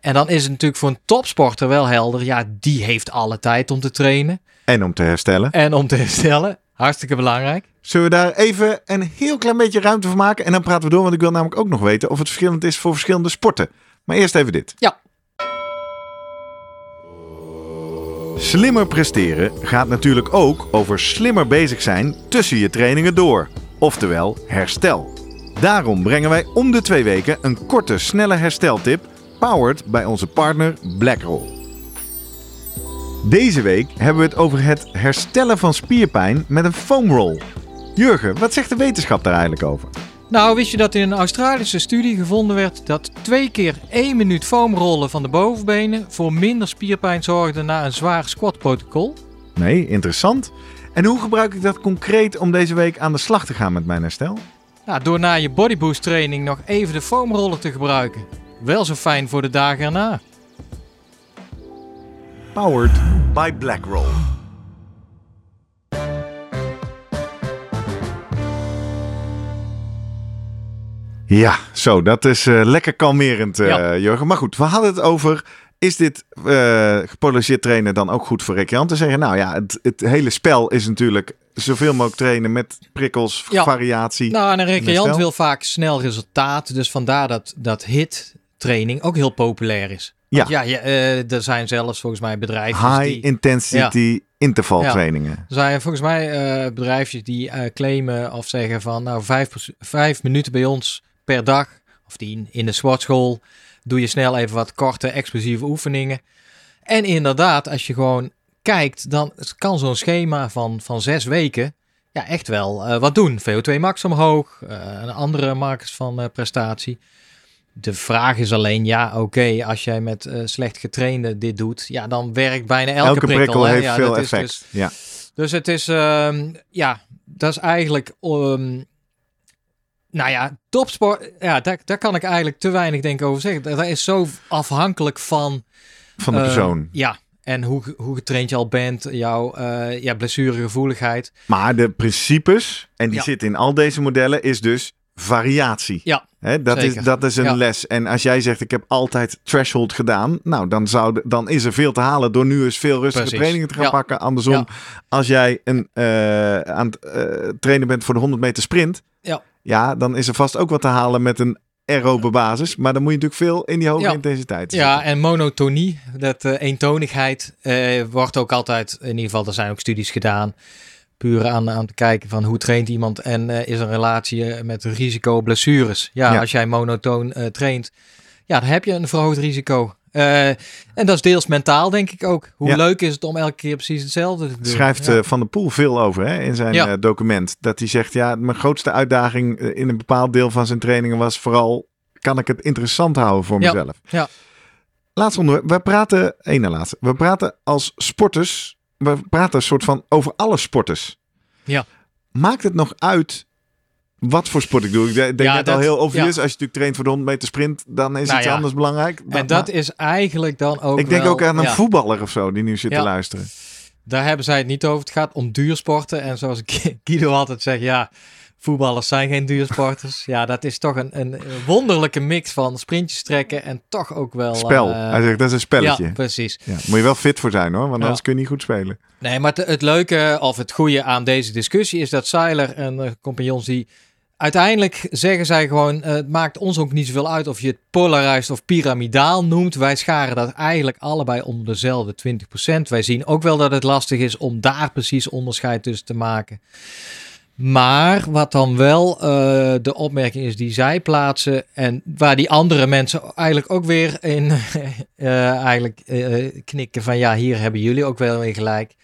En dan is het natuurlijk voor een topsporter wel helder. Ja, die heeft alle tijd om te trainen En om te herstellen. en om te herstellen. Hartstikke belangrijk. Zullen we daar even een heel klein beetje ruimte voor maken? En dan praten we door, want ik wil namelijk ook nog weten of het verschillend is voor verschillende sporten. Maar eerst even dit. Ja. Slimmer presteren gaat natuurlijk ook over slimmer bezig zijn tussen je trainingen door. Oftewel herstel. Daarom brengen wij om de twee weken een korte, snelle hersteltip, powered bij onze partner BlackRoll. Deze week hebben we het over het herstellen van spierpijn met een foamroll. Jurgen, wat zegt de wetenschap daar eigenlijk over? Nou, wist je dat in een Australische studie gevonden werd dat twee keer één minuut foamrollen van de bovenbenen voor minder spierpijn zorgde na een zwaar squatprotocol? Nee, interessant. En hoe gebruik ik dat concreet om deze week aan de slag te gaan met mijn herstel? Nou, door na je bodyboost training nog even de foamroller te gebruiken. Wel zo fijn voor de dagen erna. Powered by BlackRoll. Ja, zo, dat is eh, lekker kalmerend, eh, Ja. Jurgen. Maar goed, we hadden het over, is dit gepolariseerd trainen dan ook goed voor recreanten? Zeggen, nou ja, het, het hele spel is natuurlijk zoveel mogelijk trainen met prikkels, Ja. variatie. Nou, en een recreant wil vaak snel resultaat. Dus vandaar dat, dat HIT training ook heel populair is. Want ja, ja eh, er zijn zelfs volgens mij bedrijven High die... intensity intervaltrainingen. Er zijn volgens mij eh bedrijfjes die claimen of zeggen van nou vijf, minuten bij ons per dag of tien in de sportschool doe je snel even wat korte explosieve oefeningen. En inderdaad, als je gewoon kijkt, dan kan zo'n schema van, van zes weken ja, echt wel eh, wat doen. VO2 max omhoog, eh, en andere markers van eh, prestatie. De vraag is alleen, ja, oké, als jij met eh, slecht getrainde dit doet, ja, dan werkt bijna elke, Elke, prikkel, heeft Ja, veel effect. dus- ja. dus het is, ehm, ja, dat is eigenlijk, ehm, nou ja, topsport, ja, daar, daar kan ik eigenlijk te weinig denk ik over zeggen. Dat is zo afhankelijk van... Van de eh, persoon. Ja, en hoe, hoe getraind je al bent, jouw eh, ja, blessuregevoeligheid. Maar de principes, en die Ja. zitten in al deze modellen, is dus variatie. Ja, Hè, dat, is, dat is een Ja. les. En als jij zegt, ik heb altijd threshold gedaan. Nou, dan, zou dan is er veel te halen door nu eens veel rustige Precies. trainingen te gaan Ja. pakken. Andersom, Ja. als jij een, eh, aan het trainen bent voor de 100 meter sprint. Ja. dan is er vast ook wat te halen met een aerobe basis. Maar dan moet je natuurlijk veel in die hoge Ja. intensiteit Ja, en monotonie, dat eh, eentonigheid, eh, wordt ook altijd, in ieder geval, er zijn ook studies gedaan, puur aan, aan te kijken van hoe traint iemand en eh, is er een relatie met risico blessures. Ja, Ja. als jij monotoon traint, ja, dan heb je een verhoogd risico. Eh, en dat is deels mentaal, denk ik ook. Hoe Ja. leuk is het om elke keer precies hetzelfde te doen? Schrijft Ja. eh, Van der Poel veel over hè, in zijn Ja. eh, document. Dat hij zegt, ja, mijn grootste uitdaging in een bepaald deel van zijn trainingen was vooral, kan ik het interessant houden voor mezelf? Ja. Laatste onderwerp. We praten, één na laatste. We praten als sporters, we praten een soort van over alle sporters. Ja. Maakt het nog uit wat voor sport ik doe? Ik denk Ja, net al dat- heel obvious. ja. Als je natuurlijk traint voor de 100 meter sprint, dan is Nou iets ja. anders belangrijk. En dat is eigenlijk dan ook ik denk wel- ook aan een voetballer of zo die nu zit te luisteren. Daar hebben zij het niet over. Het gaat om duursporten. En zoals Guido altijd zegt, ja, voetballers zijn geen duursporters. Ja, dat is toch een, een wonderlijke mix van sprintjes trekken en toch ook wel... Spel. eh, Hij zegt, dat is een spelletje. Ja, precies. Ja, moet je wel fit voor zijn hoor, want anders kun je niet goed spelen. Nee, maar het, het leuke of het goede aan deze discussie is dat Seiler en eh, compagnons die... Uiteindelijk zeggen zij gewoon, eh, het maakt ons ook niet zoveel uit of je het polarized of piramidaal noemt. Wij scharen dat eigenlijk allebei onder dezelfde 20%. Wij zien ook wel dat het lastig is om daar precies onderscheid tussen te maken. Maar wat dan wel eh, de opmerking is die zij plaatsen en waar die andere mensen eigenlijk ook weer in eh, eigenlijk, knikken van ja, hier hebben jullie ook wel weer gelijk.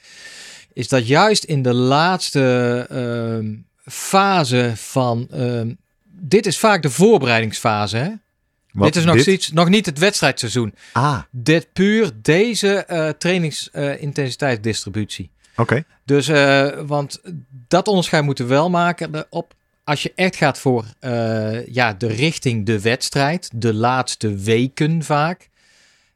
Is dat juist in de laatste ehm, fase van. ehm, dit is vaak de voorbereidingsfase. Hè? Wat, dit is nog, Steeds, nog niet het wedstrijdseizoen. Ah, Dit puur deze eh trainingsintensiteitsdistributie. oké. Dus, eh, want dat onderscheid moeten we wel maken. Op, als je echt gaat voor eh, ja, de richting de wedstrijd, de laatste weken vaak.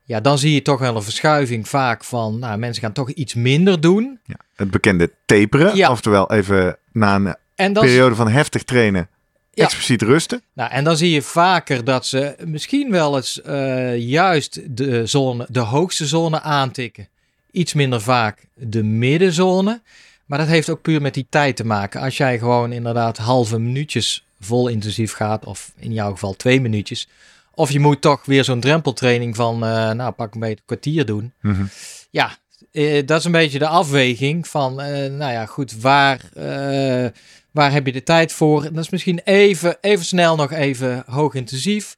Ja, dan zie je toch wel een verschuiving vaak van, nou, mensen gaan toch iets minder doen. Ja. Het bekende taperen, Ja. oftewel even na een En periode van heftig trainen Ja. expliciet rusten. nou, en dan zie je vaker dat ze misschien wel eens eh, juist de, zone, de hoogste zone aantikken. Iets minder vaak de middenzone. Maar dat heeft ook puur met die tijd te maken. Als jij gewoon inderdaad halve minuutjes vol intensief gaat, of in jouw geval twee minuutjes. Of je moet toch weer zo'n drempeltraining van, eh, nou pak een beetje een kwartier doen. Mhm. Ja, eh, dat is een beetje de afweging van, eh, nou ja, goed, waar, eh, waar heb je de tijd voor? Dat is misschien even, even snel nog even hoog intensief.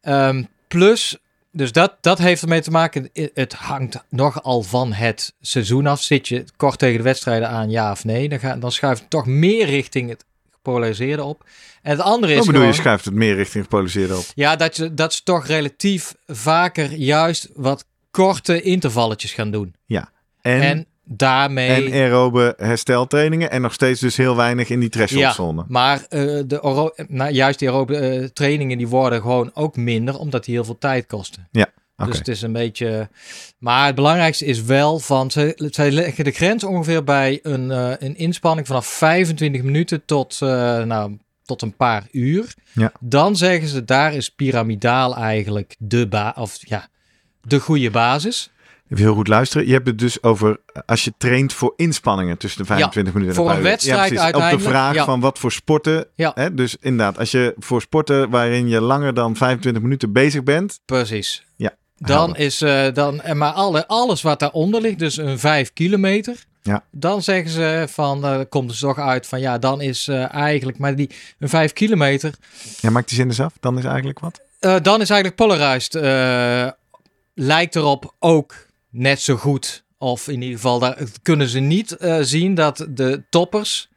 Ehm, plus, dus dat, dat heeft ermee te maken, het hangt nogal van het seizoen af. Zit je kort tegen de wedstrijden aan, ja of nee, dan, ga, dan schuift het toch meer richting het gepolariseerde op. En het andere is Wat bedoel je, schuift het meer richting gepolariseerde op? ja, dat, je, dat ze toch relatief vaker juist wat korte intervalletjes gaan doen. En, En, en, daarmee... aerobe hersteltrainingen en nog steeds dus heel weinig in die thresholdzone. maar eh, de nou, juist die aerobe eh, trainingen die worden gewoon ook minder, omdat die heel veel tijd kosten. Oké. Dus het is een beetje... Maar het belangrijkste is wel van... Zij, zij leggen de grens ongeveer bij een, eh, een inspanning vanaf 25 minuten tot, nou, tot een paar uur. Ja. Dan zeggen ze, daar is piramidaal eigenlijk de, ba of, ja, de goede basis. Even heel goed luisteren. Je hebt het dus over eh, als je traint voor inspanningen tussen de 25 minuten en voor een wedstrijd precies. Op de uiteindelijk, vraag ja. van wat voor sporten. Ja. Hè? Dus inderdaad, als je voor sporten waarin je langer dan 25 minuten bezig bent. Precies. Ja, Dan helder. is eh, dan, en maar alle, alles wat daaronder ligt, dus een 5 kilometer. Ja. Dan zeggen ze van, eh komt er toch uit van ja, dan is eh, eigenlijk, maar die een 5 kilometer, Ja, maakt die zin eens af. Dan is eigenlijk wat. eh, dan is eigenlijk polarized. Lijkt erop ook net zo goed. Of in ieder geval, daar kunnen ze niet eh, zien dat de toppers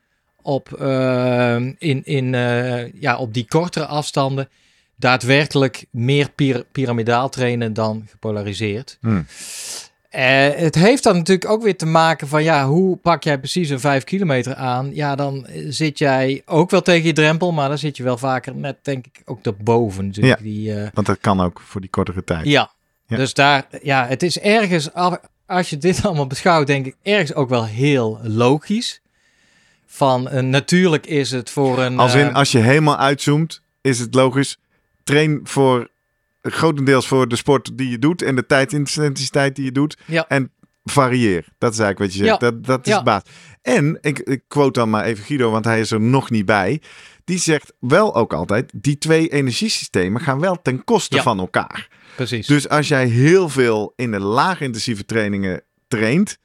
op, eh, in, in, eh, ja, op die kortere afstanden daadwerkelijk meer pir- piramidaal trainen dan gepolariseerd. Hmm. Het heeft dan natuurlijk ook weer te maken van ja, hoe pak jij precies een 5 kilometer aan? Ja, dan zit jij ook wel tegen je drempel, maar dan zit je wel vaker net denk ik ook daarboven. natuurlijk. Die, Want dat kan ook voor die kortere tijd. ja. Ja. dus daar, ja, het is ergens, als je dit allemaal beschouwt, denk ik ergens ook wel heel logisch. Van eh, natuurlijk is het voor een. Als in, eh, als je helemaal uitzoomt, is het logisch. Train voor grotendeels voor de sport die je doet en de tijdintensiteit die je doet. Ja. En varieer. Dat is eigenlijk wat je zegt. Ja. Dat, dat is Ja. de baas. En, ik, ik quote dan maar even Guido, want hij is er nog niet bij. Die zegt wel ook altijd, die twee energiesystemen gaan wel ten koste van elkaar. Precies. Dus als jij heel veel in de laagintensieve trainingen traint,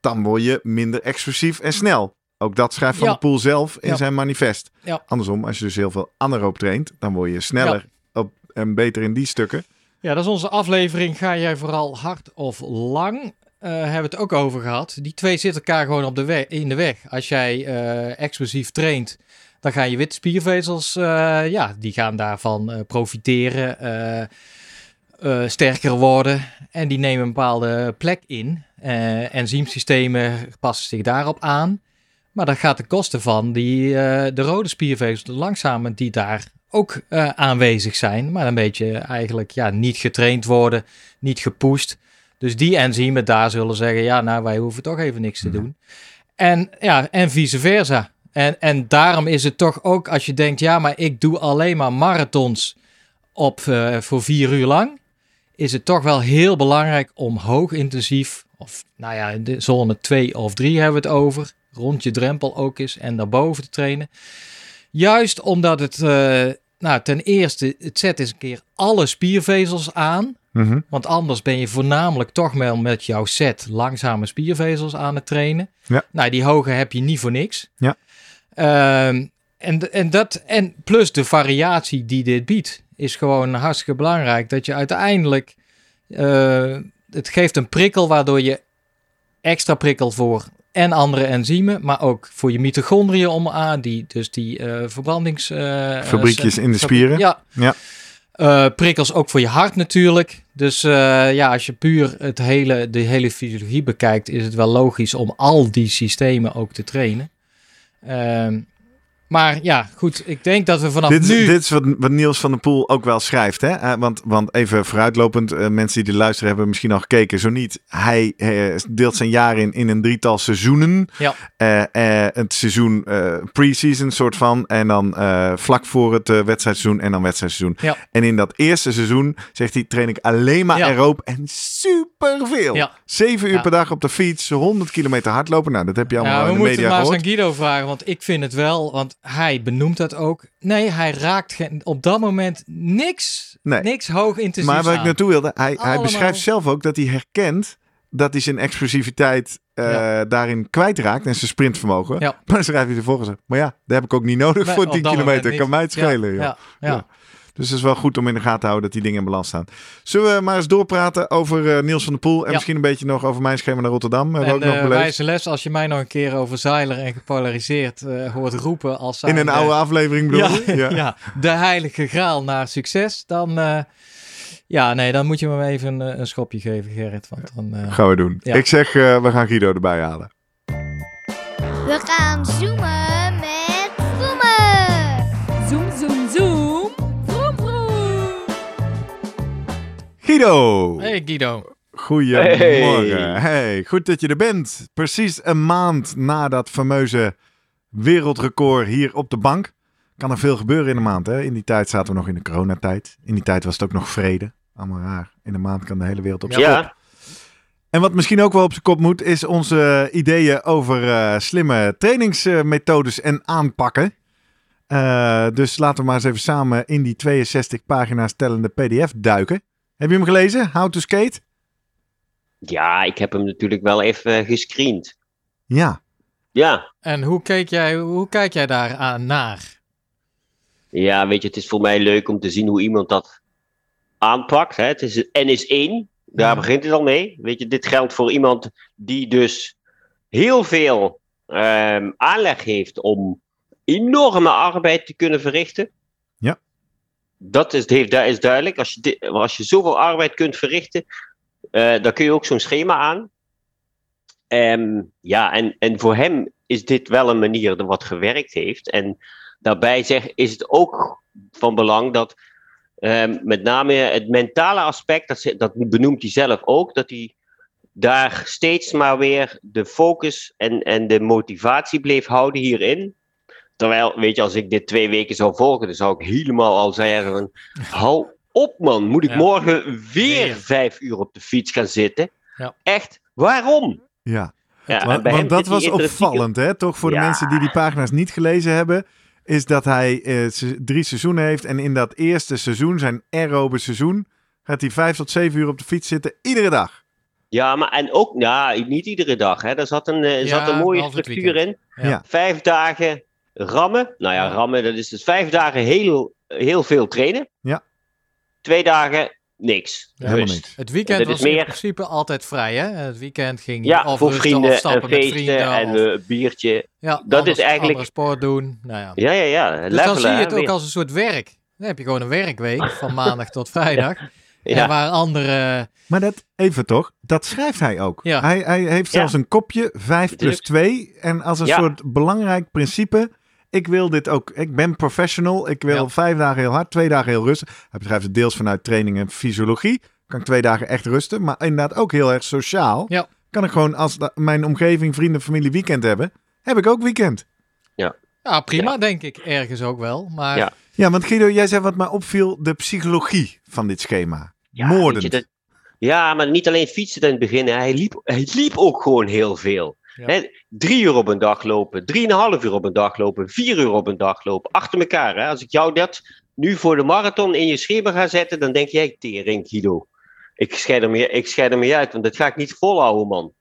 dan word je minder explosief en snel. Ook dat schrijft Van Ja. der Poel zelf in Ja. zijn manifest. Ja. Andersom, als je dus heel veel anaeroop traint, dan word je sneller op, en beter in die stukken. Ja, dat is onze aflevering. Ga jij vooral hard of lang? Eh hebben we het ook over gehad. Die twee zitten elkaar gewoon op de weg, in de weg. Als jij eh, explosief traint, dan gaan je witte spiervezels, eh, ja, die gaan daarvan profiteren, eh, sterker worden. En die nemen een bepaalde plek in. Eh enzymsystemen passen zich daarop aan. Maar dat gaat ten koste van die, eh, de rode spiervezels, de langzame, die daar ook aanwezig zijn. Maar een beetje eigenlijk ja, niet getraind worden, niet gepusht. Dus die enzymen daar zullen zeggen, ja, nou, wij hoeven toch even niks te doen. En, ja, en vice versa. En, en daarom is het toch ook, als je denkt, ja, maar ik doe alleen maar marathons op, voor vier uur lang, is het toch wel heel belangrijk om hoog intensief, of nou ja, in de zone 2 of 3 hebben we het over, rond je drempel ook is en daarboven te trainen. Juist omdat het, eh, nou, ten eerste, het zet eens een keer alle spiervezels aan. Mhm. Want anders ben je voornamelijk toch wel met jouw set langzame spiervezels aan het trainen. Ja. Nou, die hoge heb je niet voor niks. Ja. Ehm, en, en, dat, en plus de variatie die dit biedt, is gewoon hartstikke belangrijk. Dat je uiteindelijk, eh, het geeft een prikkel waardoor je extra prikkel voor en andere enzymen, maar ook voor je mitochondriën om aan, die, dus die eh verbrandings... eh, Fabriekjes in de spieren. Ja. Ja. Prikkels ook voor je hart natuurlijk. Dus ja, als je puur het hele, de hele fysiologie bekijkt, is het wel logisch om al die systemen ook te trainen. Ehm, maar ja, goed, ik denk dat we vanaf Dit, nu... dit is wat, wat Niels van der Poel ook wel schrijft. Hè? Eh, want, want even vooruitlopend, eh, mensen die dit luisteren hebben misschien al gekeken. Zo niet, hij eh, deelt zijn jaar in in een drietal seizoenen. Ja. Het seizoen pre-season soort van. En dan vlak voor het wedstrijdseizoen en dan wedstrijdseizoen. Ja. En in dat eerste seizoen, zegt hij, train ik alleen maar Ja. aeroop en superveel. Ja. Zeven uur per dag op de fiets, 100 kilometer hardlopen. Nou, dat heb je allemaal we in de moeten media maar eens gehoord. aan Guido vragen, want ik vind het wel, want hij benoemt dat ook. Nee, hij raakt geen- op dat moment niks, Nee. niks hoog intensief Maar waar ik naartoe wilde, hij, hij Allemaal. beschrijft zelf ook dat hij herkent dat hij zijn explosiviteit eh, Ja. daarin kwijtraakt en zijn sprintvermogen. Ja. Maar dan schrijft hij de volgende. Maar ja, dat heb ik ook niet nodig voor op 10 dat kilometer. Kan mij het schelen. Ja. Ja. Dus het is wel goed om in de gaten te houden dat die dingen in balans staan. Zullen we maar eens doorpraten over eh, Niels van der Poel en Ja. misschien een beetje nog over mijn schema naar Rotterdam. Hebben we En ook nog beleefd. wijze les, als je mij nog een keer over zeiler en gepolariseerd eh, hoort roepen als In een oude aflevering bedoel ja, je? ja. de heilige graal naar succes, dan, eh, ja, nee, dan moet je me even een, eh, een schopje geven, Gerrit. Want dan, eh, Gaan we doen. Ja. Ik zeg, eh, we gaan Guido erbij halen. We gaan zoomen Guido! hey Guido. Goedemorgen. Hey. goed dat je er bent. Precies een maand na dat fameuze wereldrecord hier op de bank. Kan er veel gebeuren in een maand. Hè? In die tijd zaten we nog in de coronatijd. In die tijd was het ook nog vrede. Allemaal raar. In een maand kan de hele wereld op zijn kop. Ja, En wat misschien ook wel op zijn kop moet, is onze ideeën over eh, slimme trainingsmethodes en aanpakken. Eh, dus laten we maar eens even samen in die 62 pagina's tellende PDF duiken. Heb je hem gelezen? How to Skate? ja, ik heb hem natuurlijk wel even eh, gescreend. Ja. Ja. En hoe, keek jij, hoe kijk jij daar aan naar? ja, weet je, het is voor mij leuk om te zien hoe iemand dat aanpakt. Hè. Het is N is 1, daar Ja. begint het al mee. Weet je, dit geldt voor iemand die dus heel veel ehm, aanleg heeft om enorme arbeid te kunnen verrichten. Dat is, dat is duidelijk. Als je, als je zoveel arbeid kunt verrichten, eh, dan kun je ook zo'n schema aan. Ehm, ja, en, en voor hem is dit wel een manier wat gewerkt heeft. En daarbij zeg, is het ook van belang dat ehm, met name het mentale aspect, dat, dat benoemt hij zelf ook, dat hij daar steeds maar weer de focus en, en de motivatie bleef houden hierin. Terwijl, weet je, als ik dit twee weken zou volgen, dan zou ik helemaal al zeggen: van, hou op man, moet ik Ja. morgen weer vijf uur op de fiets gaan zitten? Ja. Echt, waarom? Ja, Ja, want, want dat was opvallend, hè? Toch voor de Ja. mensen die die pagina's niet gelezen hebben, is dat hij eh, drie seizoenen heeft. En in dat eerste seizoen, zijn aerobe seizoen, gaat hij vijf tot zeven uur op de fiets zitten, iedere dag. Ja, maar en ook, nou, niet iedere dag. Hè. Er zat een, eh, Ja, zat een mooie structuur in. Ja. Ja. Vijf dagen rammen. Nou ja, rammen, dat is dus vijf dagen heel, heel veel trainen. Ja. Twee dagen niks. Ja. Helemaal Rust. niks. Het weekend was meer- in principe altijd vrij, hè? Het weekend ging je Ja, of voor rusten vrienden of en stappen met feesten vrienden. en of, eh, biertje. ja, dat anders- is eigenlijk- sport doen. Nou ja. Ja, ja, ja. Dus Levelen, dan zie je hè, het ook weer. als een soort werk. Dan heb je gewoon een werkweek van maandag tot vrijdag. Ja. En waar andere... Maar dat, even toch, dat schrijft hij ook. Ja. Hij, hij heeft Ja. zelfs een kopje, 5 plus Tuurlijk. 2. En als een Ja. soort belangrijk principe, ik wil dit ook. Ik ben professional, ik wil Ja. vijf dagen heel hard, twee dagen heel rustig. Hij beschrijft het deels vanuit training en fysiologie. Kan ik twee dagen echt rusten, maar inderdaad ook heel erg sociaal. Ja. Kan ik gewoon, als mijn omgeving, vrienden, familie weekend hebben, heb ik ook weekend. Ja, prima denk ik. Ergens ook wel. Maar Ja. Ja, want Guido, jij zei wat mij opviel, de psychologie van dit schema. Ja, Moordend. weet je, dat- ja, maar niet alleen fietsen in het begin. Hij liep, hij liep ook gewoon heel veel. Ja. Hè, drie uur op een dag lopen, drieënhalf uur op een dag lopen, vier uur op een dag lopen. Achter elkaar. Hè. Als ik jou dat nu voor de marathon in je schema ga zetten, dan denk jij, tering Guido. Ik scheid er mee, ik scheid er mee uit, want dat ga ik niet volhouden, man.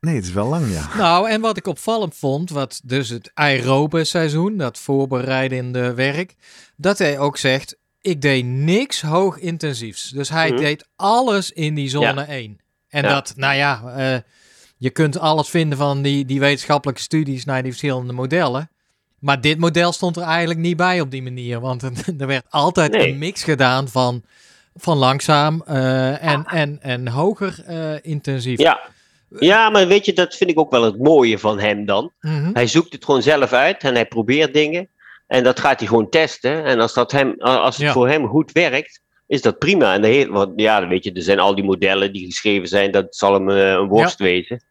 Nee, het is wel lang, ja. Nou, en wat ik opvallend vond, wat dus het aerobe seizoen, dat voorbereidende werk, dat hij ook zegt, ik deed niks hoog intensiefs. Dus hij Mhm. deed alles in die zone 1. En Ja. dat, nou ja, eh, je kunt alles vinden van die, die wetenschappelijke studies naar die verschillende modellen. Maar dit model stond er eigenlijk niet bij op die manier. Want er werd altijd Nee. een mix gedaan van, van langzaam eh, en, en, en hoger eh, intensief. Ja. ja, maar weet je, dat vind ik ook wel het mooie van hem dan. Mhm. Hij zoekt het gewoon zelf uit en hij probeert dingen. En dat gaat hij gewoon testen. En als, dat hem, als het Ja. voor hem goed werkt, is dat prima. En de heel, want ja, weet je, er zijn al die modellen die geschreven zijn, dat zal hem eh, een worst wezen.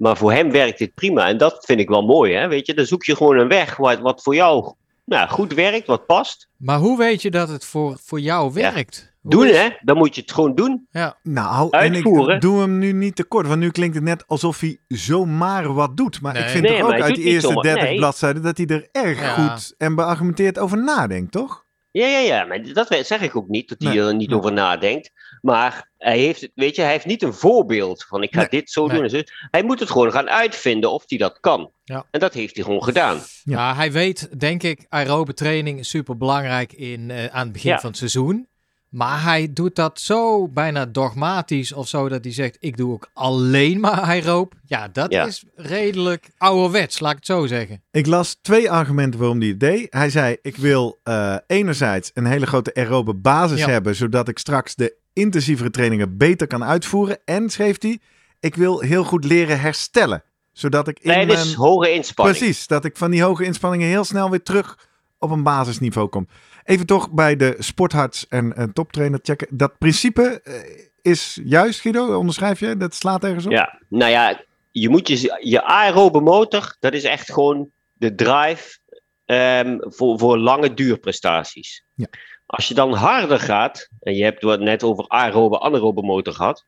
Maar voor hem werkt dit prima. En dat vind ik wel mooi, hè? Weet je, dan zoek je gewoon een weg wat, wat voor jou nou, goed werkt, wat past. Maar hoe weet je dat het voor, voor jou werkt? Doen, is- hè? Dan moet je het gewoon doen. Ja, Nou, en ik doe hem nu niet te kort, want nu klinkt het net alsof hij zomaar wat doet. Maar Nee. ik vind Nee, toch ook uit die eerste zomaar. 30 Nee. bladzijden dat hij er erg Ja. goed en beargumenteerd over nadenkt, toch? Ja, ja, ja, maar dat zeg ik ook niet, dat hij Nee, er niet nee. over nadenkt. Maar hij heeft, het, weet je, hij heeft niet een voorbeeld van ik ga Nee, dit zo nee. doen. En zo. Hij moet het gewoon gaan uitvinden of hij dat kan. Ja. En dat heeft hij gewoon gedaan. Ja. Ja, hij weet, denk ik, aerobe training is super belangrijk in, eh, aan het begin Ja. van het seizoen. Maar hij doet dat zo bijna dogmatisch of zo dat hij zegt: Ik doe ook alleen maar aerobe. Ja, dat Ja. is redelijk ouderwets, laat ik het zo zeggen. Ik las twee argumenten waarom hij het deed. Hij zei, ik wil eh, enerzijds een hele grote aerobe basis Ja. hebben, zodat ik straks de intensievere trainingen beter kan uitvoeren. En, schreef hij, ik wil heel goed leren herstellen, zodat ik in Tijdens mijn... hoge inspanning. Precies, dat ik van die hoge inspanningen heel snel weer terug op een basisniveau kom. Even toch bij de sportarts en een toptrainer checken. Dat principe eh, is juist, Guido, onderschrijf je? Dat slaat ergens op? Ja, nou ja, je moet je, je aerobe motor, dat is echt gewoon de drive ehm, voor, voor lange duurprestaties. Ja. Als je dan harder gaat, en je hebt het net over aerobe, anaerobe motor gehad.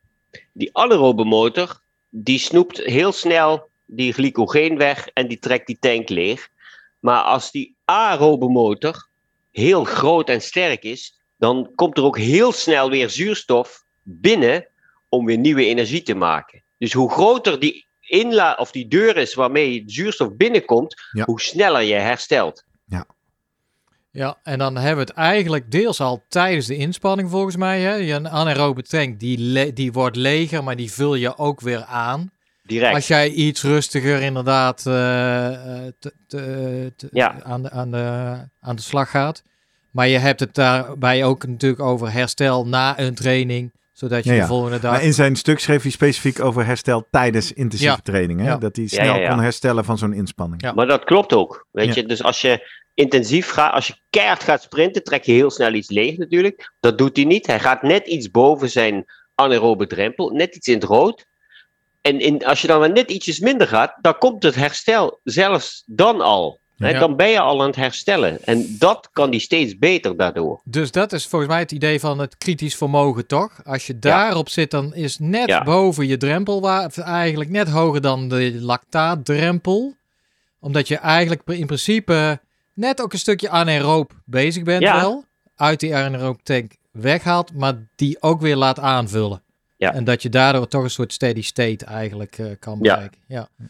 Die anaerobe motor, die snoept heel snel die glycogeen weg en die trekt die tank leeg. Maar als die aerobe motor heel groot en sterk is, dan komt er ook heel snel weer zuurstof binnen om weer nieuwe energie te maken. Dus hoe groter die inla of die deur is waarmee zuurstof binnenkomt, Ja. hoe sneller je herstelt. Ja, en dan hebben we het eigenlijk deels al tijdens de inspanning volgens mij. Hè? Je een anaerobe tank die, die wordt leger, maar die vul je ook weer aan. Direct. Als jij iets rustiger inderdaad eh, eh, te- te- te- Ja. aan, de, aan, de, aan de slag gaat. Maar je hebt het daarbij ook natuurlijk over herstel na een training. Zodat je Ja, ja. de volgende dag... Maar in zijn stuk schreef hij specifiek over herstel tijdens intensieve Ja. training. Hè? Ja. Dat hij Ja, snel ja, ja. kon herstellen van zo'n inspanning. Ja. Maar dat klopt ook. Weet Ja. je, dus als je intensief gaat, als je keihard gaat sprinten, trek je heel snel iets leeg natuurlijk. Dat doet hij niet. Hij gaat net iets boven zijn anaerobe drempel, net iets in het rood. en in, als je dan maar net ietsjes minder gaat, dan komt het herstel zelfs dan al. Hè. Dan ben je al aan het herstellen. En dat kan die steeds beter daardoor. Dus dat is volgens mij het idee van het kritisch vermogen, toch? Als je daarop zit, dan is net Ja. boven je drempel, waar, eigenlijk net hoger dan de lactaatdrempel. Omdat je eigenlijk in principe net ook een stukje anaeroop bezig bent Ja. wel. Uit die anaeroop tank weghaalt, maar die ook weer laat aanvullen. Ja. En dat je daardoor toch een soort steady state eigenlijk eh, kan bereiken. Ja. Wat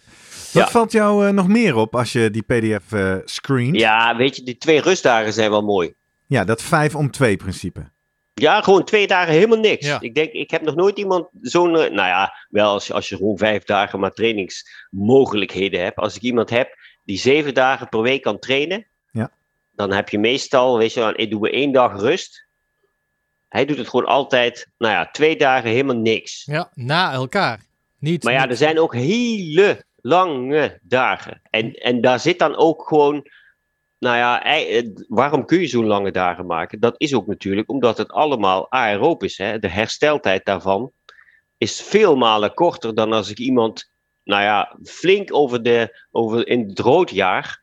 Ja. valt jou eh, nog meer op als je die PDF eh screent? Ja, weet je, die twee rustdagen zijn wel mooi. Ja, dat 5 om 2 principe. Ja, gewoon twee dagen helemaal niks. Ja. Ik denk, ik heb nog nooit iemand zo'n. Nou ja, wel als je, als je gewoon vijf dagen maar trainingsmogelijkheden hebt. Als ik iemand heb die zeven dagen per week kan trainen. Dan heb je meestal, weet je wel, ik doe één dag rust. Hij doet het gewoon altijd, nou ja, twee dagen helemaal niks. ja, na elkaar. Niet, Maar ja, niet- er zijn ook hele lange dagen. En, en daar zit dan ook gewoon. Nou ja, waarom kun je zo'n lange dagen maken? Dat is ook natuurlijk omdat het allemaal aeroop is. Hè? De hersteltijd daarvan is veel malen korter dan als ik iemand, nou ja, flink over de, over in het roodjaar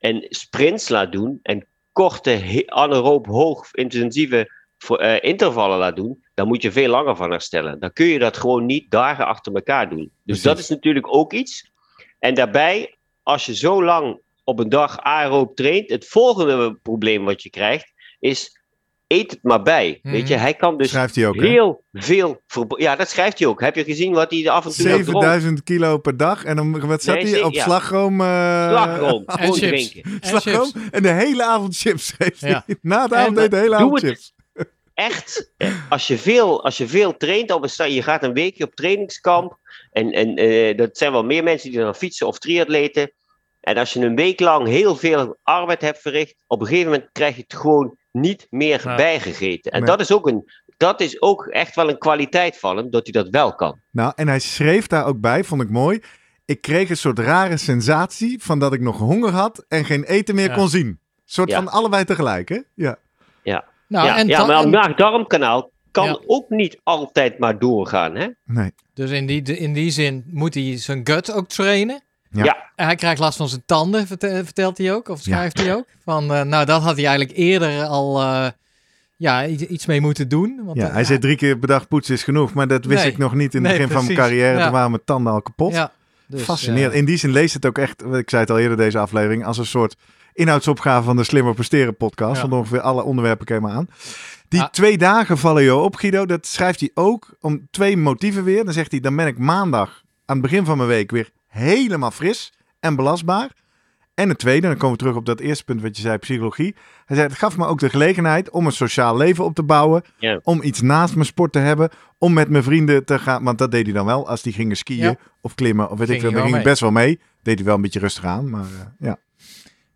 en sprints laat doen en korte, anaeroop hoog intensieve voor, eh, intervallen laat doen, dan moet je veel langer van herstellen. Dan kun je dat gewoon niet dagen achter elkaar doen. Dus Precies. dat is natuurlijk ook iets. En daarbij, als je zo lang op een dag aeroop traint, het volgende probleem wat je krijgt, is eet het maar bij. Mhm. Weet je, hij kan dus Schrijft hij ook, hè? heel veel... Ja, dat schrijft hij ook. Heb je gezien wat hij af en toe nog dronk? 7000 kilo per dag. En dan, wat zat Nee, hij? Op ja. slagroom. eh, Slagroom, En chips. drinken. En slagroom. chips. En de hele avond chips schreef hij. Ja. Na het En, avondeten de hele avond chips. echt, eh, als je veel, als je veel traint op een je gaat een weekje op trainingskamp. En, en eh, dat zijn wel meer mensen die dan fietsen of triatleten. En als je een week lang heel veel arbeid hebt verricht, op een gegeven moment krijg je het gewoon niet meer Ja. bijgegeten. En Nee. dat, is ook een, dat is ook echt wel een kwaliteit van hem, dat hij dat wel kan. Nou, en hij schreef daar ook bij, vond ik mooi. Ik kreeg een soort rare sensatie van dat ik nog honger had en geen eten meer Ja. kon zien. Een soort Ja. van allebei tegelijk, hè? Ja. Nou, ja, en ja maar en- een maag-darmkanaal kan Ja. ook niet altijd maar doorgaan. Hè? Nee. Dus in die, in die zin moet hij zijn gut ook trainen. Ja. Hij krijgt last van zijn tanden, verte- vertelt hij ook, of schrijft hij ook. Van, eh, nou, dat had hij eigenlijk eerder al eh, ja, iets mee moeten doen. Want, Ja, hij zei drie keer per dag poetsen is genoeg, maar dat wist Nee. ik nog niet in het Nee, begin van mijn carrière. Ja. Toen waren mijn tanden al kapot. ja, dus, Fascinerend. In die zin leest het ook echt, ik zei het al eerder deze aflevering, als een soort inhoudsopgave van de Slimmer Presteren podcast. Ja. Want ongeveer alle onderwerpen komen aan. Die Ah. twee dagen vallen je op, Guido. Dat schrijft hij ook om twee motieven weer. Dan zegt hij, dan ben ik maandag aan het begin van mijn week weer helemaal fris en belastbaar. En het tweede, dan komen we terug op dat eerste punt wat je zei, psychologie. Hij zei, het gaf me ook de gelegenheid om een sociaal leven op te bouwen. Ja. Om iets naast mijn sport te hebben. Om met mijn vrienden te gaan. Want dat deed hij dan wel als die gingen skiën Ja. of klimmen. Of weet Ging ik veel. Dan ging ik best wel mee. Deed hij wel een beetje rustig aan. Maar eh, ja.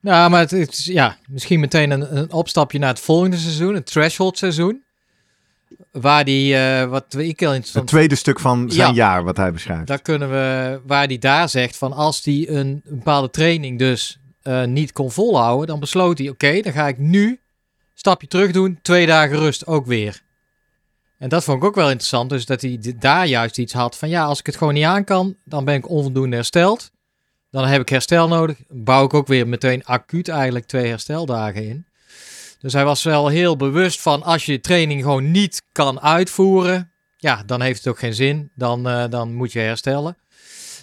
Nou, maar het is ja, misschien meteen een, een opstapje naar het volgende seizoen, het threshold seizoen. Waar die, eh, wat ik heel Het interessant tweede stuk van zijn Ja. jaar wat hij beschrijft. Daar kunnen we, waar hij daar zegt van als hij een, bepaalde training dus eh, niet kon volhouden, dan besloot hij, oké, dan ga ik nu een stapje terug doen, twee dagen rust ook weer. En dat vond ik ook wel interessant, dus dat hij daar juist iets had van, ja, als ik het gewoon niet aan kan, dan ben ik onvoldoende hersteld. Dan heb ik herstel nodig, bouw ik ook weer meteen acuut eigenlijk twee hersteldagen in. Dus hij was wel heel bewust van, als je training gewoon niet kan uitvoeren, ja, dan heeft het ook geen zin. Dan, eh, dan moet je herstellen.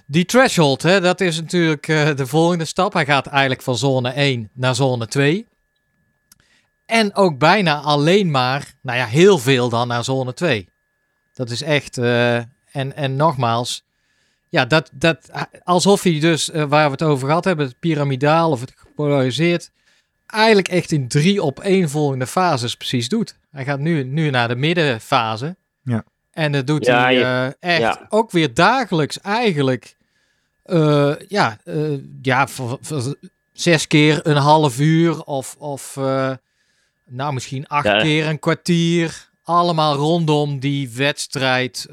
Die threshold, hè, dat is natuurlijk eh, de volgende stap. Hij gaat eigenlijk van zone 1 naar zone 2. En ook bijna alleen maar, nou ja, heel veel dan naar zone 2. Dat is echt, eh, en, en nogmaals, ja, dat, dat, alsof hij dus, waar we het over gehad hebben, het piramidaal of het gepolariseerd, eigenlijk echt in drie op één volgende fases precies doet. Hij gaat nu, nu naar de middenfase. Ja. En dat doet Ja, hij je- eh, echt ja. ook weer dagelijks eigenlijk. eh, ja, eh, ja voor, voor zes keer een half uur of, of eh, nou misschien acht Ja. keer een kwartier. Allemaal rondom die wedstrijd.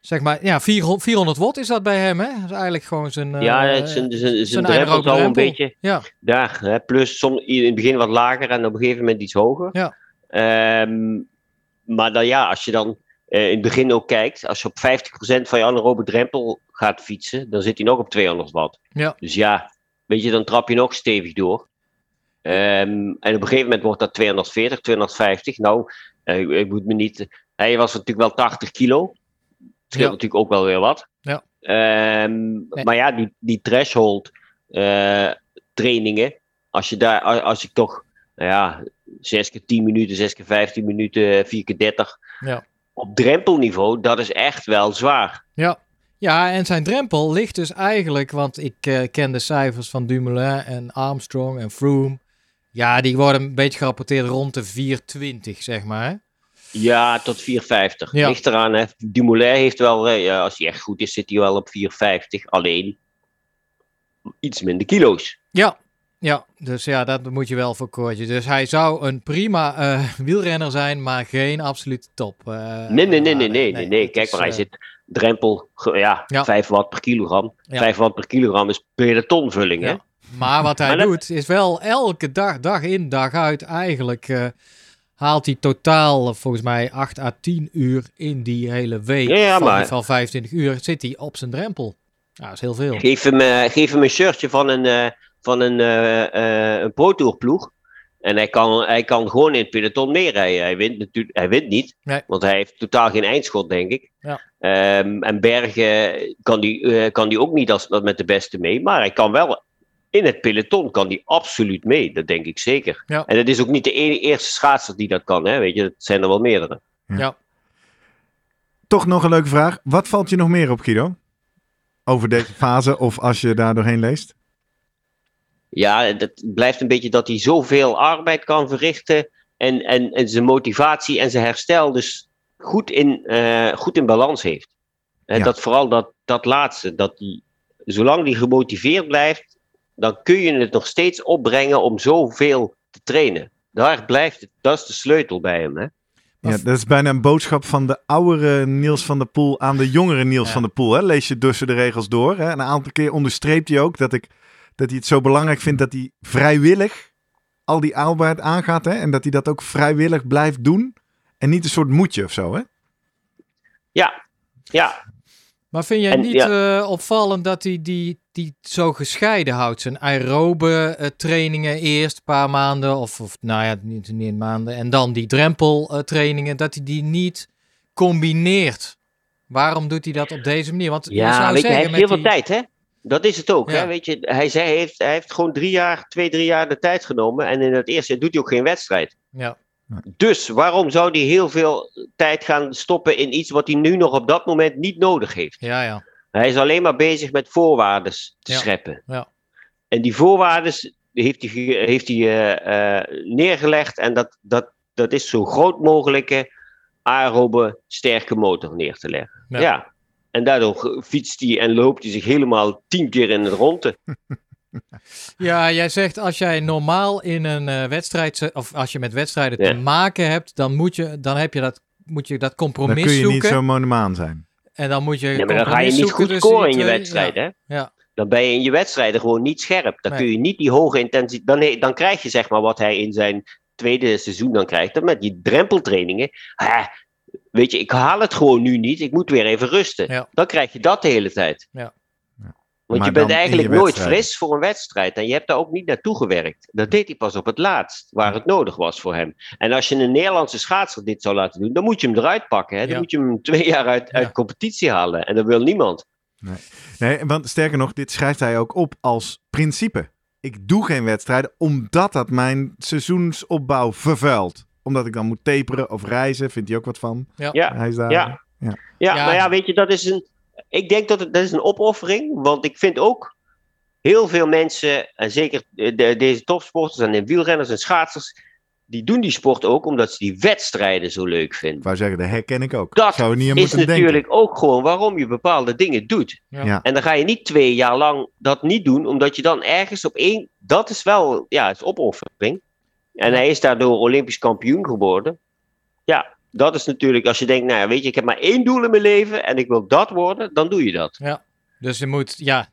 Eh, zeg maar, ja, 400, 400 watt is dat bij hem, hè? Dat is eigenlijk gewoon zijn... eh, ja, het zijn, zijn, zijn drempel anaerobe zal een beetje Ja, daar. Hè? Plus soms in het begin wat lager en op een gegeven moment iets hoger. Ja. Ehm, maar dan ja, als je dan. eh, in het begin ook kijkt, als je op 50% van je anaerobe drempel gaat fietsen, dan zit hij nog op 200 watt. Ja. Dus ja, weet je, dan trap je nog stevig door. Ehm, en op een gegeven moment wordt dat 240, 250. Nou, eh, ik moet me niet. Hij was natuurlijk wel 80 kilo. Scheelt Ja. natuurlijk ook wel weer wat. Ja. Ehm, Maar ja, die, die threshold eh, trainingen, als je daar, als ik toch, nou ja, 6 keer 10 minuten, 6 keer 15 minuten, 4 keer 30. Ja. Op drempelniveau, dat is echt wel zwaar. Ja. ja, en zijn drempel ligt dus eigenlijk, want ik eh, ken de cijfers van Dumoulin en Armstrong en Froome. Ja, die worden een beetje gerapporteerd rond de 420, zeg maar. Hè? Ja, tot 450. Ja. Ligt eraan, hè. Dumoulin heeft wel, eh, ja, als hij echt goed is, zit hij wel op 450. Alleen iets minder kilo's. Ja, ja, dus ja, dat moet je wel voor koortje. Dus hij zou een prima eh, wielrenner zijn, maar geen absolute top. eh, Nee, nee, nee, nee, nee, nee, nee. Kijk is, maar, hij zit drempel, ja, Ja. 5 watt per kilogram. Ja. 5 watt per kilogram is pelotonvulling, hè. Ja. Maar wat hij Maar dat- doet, is wel elke dag, dag in, dag uit, eigenlijk haalt hij totaal eh, volgens mij 8 à 10 uur in die hele week. Ja, van, maar- van 25 uur zit hij op zijn drempel. Ja, dat is heel veel. Geef hem, eh, geef hem een shirtje van een, eh van een, eh, een Pro Tour ploeg. En hij kan, hij kan gewoon in het peloton meerijden. Hij wint, natuurlijk, hij wint niet, Nee. want hij heeft totaal geen eindschot, denk ik. Ja. Ehm, en Bergen kan die, kan die ook niet als, met de beste mee. Maar hij kan wel in het peloton kan die absoluut mee. Dat denk ik zeker. Ja. En dat is ook niet de e- eerste schaatser die dat kan. Hè? Weet je, dat zijn er wel meerdere. Ja. Toch nog een leuke vraag. Wat valt je nog meer op, Guido? Over deze fase of als je daar doorheen leest? Ja, het blijft een beetje dat hij zoveel arbeid kan verrichten. En, en, en zijn motivatie en zijn herstel dus goed in, eh, goed in balans heeft. En Ja. dat vooral dat, dat laatste. Dat die, zolang hij gemotiveerd blijft, dan kun je het nog steeds opbrengen om zoveel te trainen. Daar blijft het. Dat is de sleutel bij hem. Hè? Ja, dat is bijna een boodschap van de oudere Niels van der Poel aan de jongere Niels Ja. van der Poel. Hè? Lees je tussen de regels door. Hè? Een aantal keer onderstreept hij ook dat, ik, dat hij het zo belangrijk vindt dat hij vrijwillig al die arbeid aangaat. Hè? En dat hij dat ook vrijwillig blijft doen. En niet een soort moedje of zo. Hè? Ja, ja. Maar vind jij En, niet eh, opvallend dat hij die, die zo gescheiden houdt? Zijn aerobe eh, trainingen eerst een paar maanden, of, of nou ja, niet, niet maanden. En dan die drempeltrainingen, dat hij die niet combineert. Waarom doet hij dat op deze manier? Want je Ja, zou weet je, hij heeft heel veel tijd, hè? Dat is het ook, Ja. hè? Weet je, hij, zei, hij, heeft, hij heeft gewoon drie jaar, twee, drie jaar de tijd genomen. En in het eerste jaar doet hij ook geen wedstrijd. Ja, Dus waarom zou hij heel veel tijd gaan stoppen in iets wat hij nu nog op dat moment niet nodig heeft? ja, ja. Hij is alleen maar bezig met voorwaarden te Ja. scheppen. Ja. En die voorwaarden heeft hij, heeft hij eh, eh, neergelegd. En dat, dat, dat is zo groot mogelijke aerobe sterke motor neer te leggen. Ja. Ja. En daardoor fietst hij en loopt hij zich helemaal tien keer in het ronde. Ja, jij zegt als jij normaal in een eh, wedstrijd, of als je met wedstrijden te maken hebt, dan moet je, dan heb je dat, moet je dat Dan compromis kun je niet zoeken. zo monomaan zijn. En dan moet je Ja, maar dan ga je niet zoeken goed scoren in je wedstrijd. Hè? Ja, Dan ben je in je wedstrijden gewoon niet scherp. Dan Nee. kun je niet die hoge intensiteit. Dan, dan krijg je zeg maar wat hij in zijn tweede seizoen dan krijgt. Dan met die drempeltrainingen. Ah, weet je, ik haal het gewoon nu niet. Ik moet weer even rusten. Ja. Dan krijg je dat de hele tijd. Ja. Want Maar je bent eigenlijk je nooit fris voor een wedstrijd. En je hebt daar ook niet naartoe gewerkt. Dat deed hij pas op het laatst, waar het nodig was voor hem. En als je een Nederlandse schaatser dit zou laten doen, dan moet je hem eruit pakken. Hè? Dan Ja. moet je hem twee jaar uit, Ja. uit competitie halen. En dat wil niemand. Nee, want sterker nog, dit schrijft hij ook op als principe. Ik doe geen wedstrijden omdat dat mijn seizoensopbouw vervuilt. Omdat ik dan moet taperen of reizen, vindt hij ook wat van. Ja, Hij is daar. Ja. Ja, Ja. maar ja, weet je, dat is een. Ik denk dat het dat is een opoffering. Want ik vind ook heel veel mensen, en zeker de, de- deze topsporters en de wielrenners en schaatsers, die doen die sport ook omdat ze die wedstrijden zo leuk Ik vinden. wou zeggen, dat herken ik ook. Dat Zou niet is natuurlijk denken. ook gewoon waarom je bepaalde dingen doet. Ja. Ja. En dan ga je niet twee jaar lang dat niet doen, omdat je dan ergens op één. Dat is wel, ja, het is opoffering. En hij is daardoor Olympisch kampioen geworden. Ja, dat is natuurlijk, als je denkt, nou ja, weet je, ik heb maar één doel in mijn leven en ik wil dat worden, dan doe je dat. Dus je moet, ja,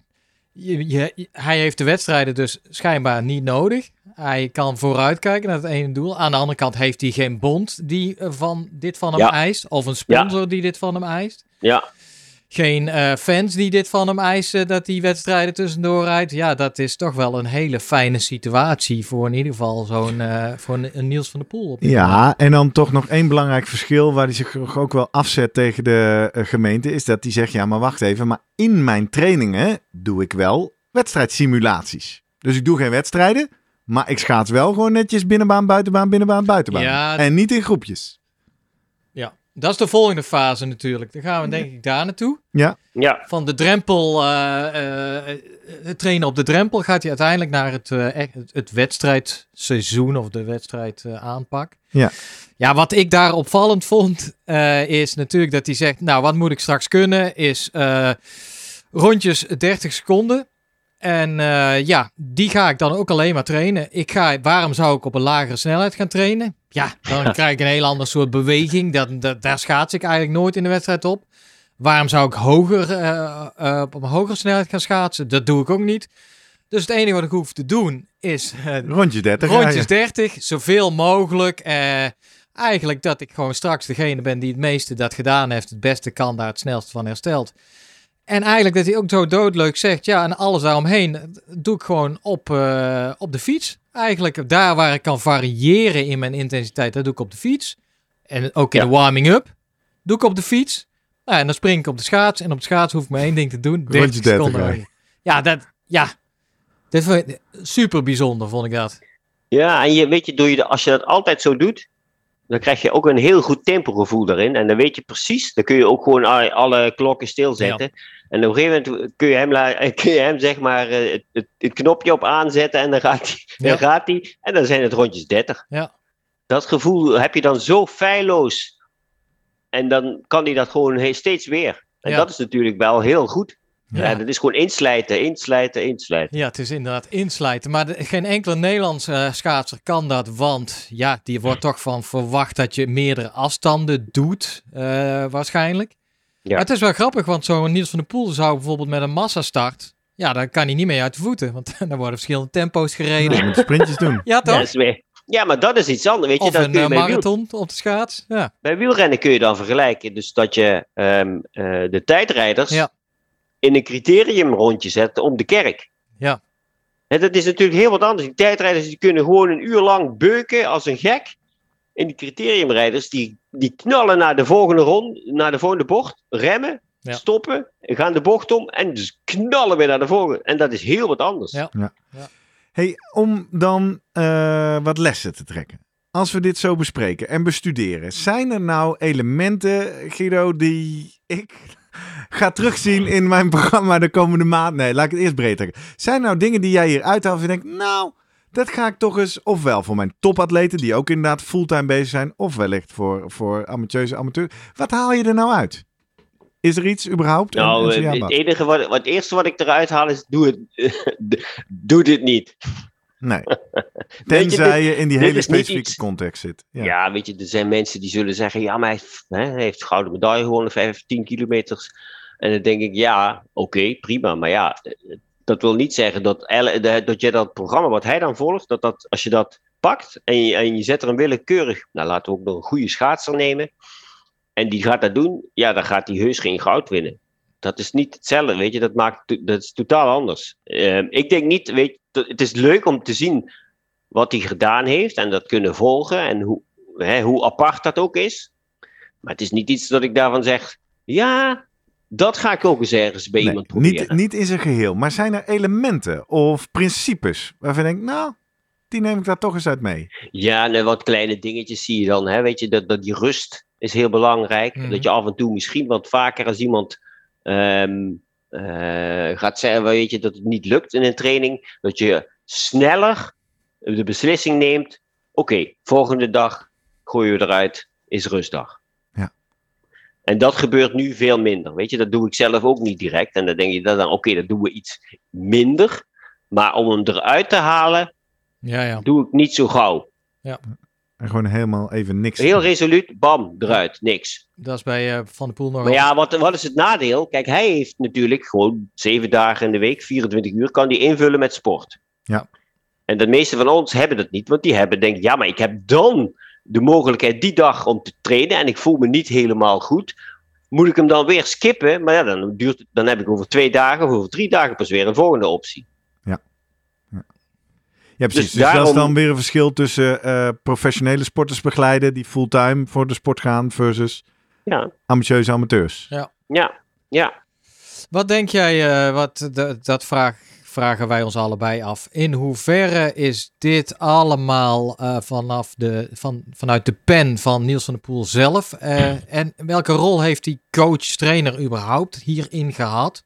je, je- hij heeft de wedstrijden dus schijnbaar niet nodig. Hij kan vooruitkijken naar het ene doel. Aan de andere kant heeft hij geen bond die eh, van dit van hem Ja. eist. Of een sponsor die dit van hem eist. Ja, Geen eh, fans die dit van hem eisen, dat hij wedstrijden tussendoor rijdt. Ja, dat is toch wel een hele fijne situatie voor in ieder geval zo'n eh, voor een, een Niels van der Poel. Op moment. Ja, en dan toch nog één belangrijk verschil waar hij zich ook wel afzet tegen de eh, gemeente, is dat hij zegt, ja maar wacht even, maar in mijn trainingen doe ik wel wedstrijdsimulaties. Dus ik doe geen wedstrijden, maar ik schaats wel gewoon netjes binnenbaan, buitenbaan, binnenbaan, buitenbaan. Ja, En niet in groepjes. Ja, dat is de volgende fase natuurlijk. Dan gaan we denk ik daar naartoe. ja, Van de drempel, eh, eh, het trainen op de drempel, gaat hij uiteindelijk naar het, eh, echt- het, het wedstrijdseizoen of de wedstrijdaanpak. Ja. Ja, wat ik daar opvallend vond, eh, is natuurlijk dat hij zegt, nou wat moet ik straks kunnen, is eh, rondjes 30 seconden. En eh, ja, die ga ik dan ook alleen maar trainen. Ik ga, waarom zou ik op een lagere snelheid gaan trainen? Ja, dan krijg ik een heel ander soort beweging. Dat, dat, daar schaats ik eigenlijk nooit in de wedstrijd op. Waarom zou ik hoger, eh, eh, op een hogere snelheid gaan schaatsen? Dat doe ik ook niet. Dus het enige wat ik hoef te doen is Rondjes 30. rondjes ja, 30, zoveel mogelijk. Eigenlijk dat ik gewoon straks degene ben die het meeste dat gedaan heeft, het beste kan daar het snelst van herstelt. En eigenlijk dat hij ook zo doodleuk zegt, ja, en alles daaromheen doe ik gewoon op, eh, op de fiets. Eigenlijk daar waar ik kan variëren in mijn intensiteit, dat doe ik op de fiets. En ook in Ja. de warming-up doe ik op de fiets. Nou, en dan spring ik op de schaats. En op de schaats hoef ik maar één ding te doen. 30 Rondje 30 seconden. Ja, dat, ja. Dit vond ik super bijzonder, vond ik dat. ja, en je weet je, doe je, de- als je dat altijd zo doet, dan krijg je ook een heel goed tempogevoel daarin. En dan weet je precies, dan kun je ook gewoon alle, klokken stilzetten. En op een gegeven moment kun je hem, kun je hem zeg maar eh, het, het, knopje op aanzetten en dan gaat hij. Ja. Dan gaat hij en dan zijn het rondjes 30. Ja. Dat gevoel heb je dan zo feilloos. En dan kan hij dat gewoon steeds weer. En Ja. dat is natuurlijk wel heel goed. Ja. Ja. dat is gewoon inslijten, inslijten, inslijten. Ja, het is inderdaad inslijten. Maar de- geen enkele Nederlandse eh, schaatser kan dat. Want ja, die wordt toch van verwacht dat je meerdere afstanden doet. eh, waarschijnlijk. Ja. Maar het is wel grappig, want zo'n Niels van der Poel zou bijvoorbeeld met een massastart. Ja, dan kan hij niet mee uit de voeten. Want dan worden verschillende tempo's gereden. Je moet sprintjes doen. Ja, toch? Dat is weer- ja, maar dat is iets anders. Weet je, Of dat een kun je eh, wiel- marathon op de schaats. Ja, bij wielrennen kun je dan vergelijken. Dus dat je ehm, eh, de tijdrijders Ja. In een criteriumrondje zet om de kerk. Ja. En dat is natuurlijk heel wat anders. Die tijdrijders die kunnen gewoon een uur lang beuken als een gek. En die criteriumrijders die, die knallen naar de volgende rond, naar de volgende bocht, remmen, Ja. stoppen, gaan de bocht om en dus knallen weer naar de volgende. En dat is heel wat anders. Ja. Hey, om dan eh, wat lessen te trekken. Als we dit zo bespreken en bestuderen, zijn er nou elementen, Guido, die ik ga terugzien in mijn programma de komende maand? Nee, laat ik het eerst breed trekken. Zijn er nou dingen die jij hier uithaalt en denkt, nou, dat ga ik toch eens, ofwel voor mijn topatleten, die ook inderdaad fulltime bezig zijn, of wellicht voor, voor amateurse amateur. Wat haal je er nou uit? Is er iets überhaupt? Nou, het enige wat, wat het eerste wat ik eruit haal is: doe het, doe dit niet. Nee. Tenzij je in die hele specifieke context zit. Ja. Ja. weet je, er zijn mensen die zullen zeggen: ja, maar hij heeft, hè, heeft gouden medaille gewonnen, 15 kilometers. En dan denk ik: ja, oké, prima. Maar ja, dat wil niet zeggen dat, dat je dat programma wat hij dan volgt, dat, dat als je dat pakt en je, en je zet er een willekeurig, nou laten we ook nog een goede schaatser nemen. En die gaat dat doen, ja, dan gaat hij heus geen goud winnen. Dat is niet hetzelfde, weet je, dat, maakt, dat is totaal anders. Ehm, ik denk niet, weet je, het is leuk om te zien wat hij gedaan heeft en dat kunnen volgen en hoe, hè, hoe apart dat ook is. Maar het is niet iets dat ik daarvan zeg, ja, dat ga ik ook eens ergens bij Nee, iemand proberen. niet, niet in zijn geheel, maar zijn er elementen of principes waarvan je denkt, nou, die neem ik daar toch eens uit mee. Ja, wat kleine dingetjes zie je dan. Hè? Weet je, dat, dat die rust is heel belangrijk. Mhm. Dat je af en toe misschien wat vaker als iemand ehm, eh, gaat zeggen, weet je, dat het niet lukt in een training, dat je sneller de beslissing neemt. Oké, volgende dag gooien we eruit, is rustdag. Ja. En dat gebeurt nu veel minder. Weet je, dat doe ik zelf ook niet direct. En dan denk je dan, oké, dat doen we iets minder. Maar om hem eruit te halen, Ja, ja. doe ik niet zo gauw. En gewoon helemaal even niks. Heel resoluut, bam, eruit, niks. Dat is bij eh, Van der Poel nog Maar ja, wat, wat is het nadeel? Kijk, hij heeft natuurlijk gewoon zeven dagen in de week, 24 uur, kan die invullen met sport. Ja. En de meeste van ons hebben dat niet, want die hebben denk ja, maar ik heb dan de mogelijkheid die dag om te trainen en ik voel me niet helemaal goed. Moet ik hem dan weer skippen? Maar ja, dan, duurt, dan heb ik over twee dagen of over drie dagen pas weer een volgende optie. Ja, precies. Dus, Dus dat is daarom- dan weer een verschil tussen eh, professionele sporters begeleiden die fulltime voor de sport gaan versus Ja, ambitieuze amateurs. ja, ja. Wat denk jij, eh, wat, de- dat vraag, vragen wij ons allebei af. In hoeverre is dit allemaal eh, vanaf de, van, vanuit de pen van Niels van der Poel zelf? Eh, en welke rol heeft die coach-trainer überhaupt hierin gehad?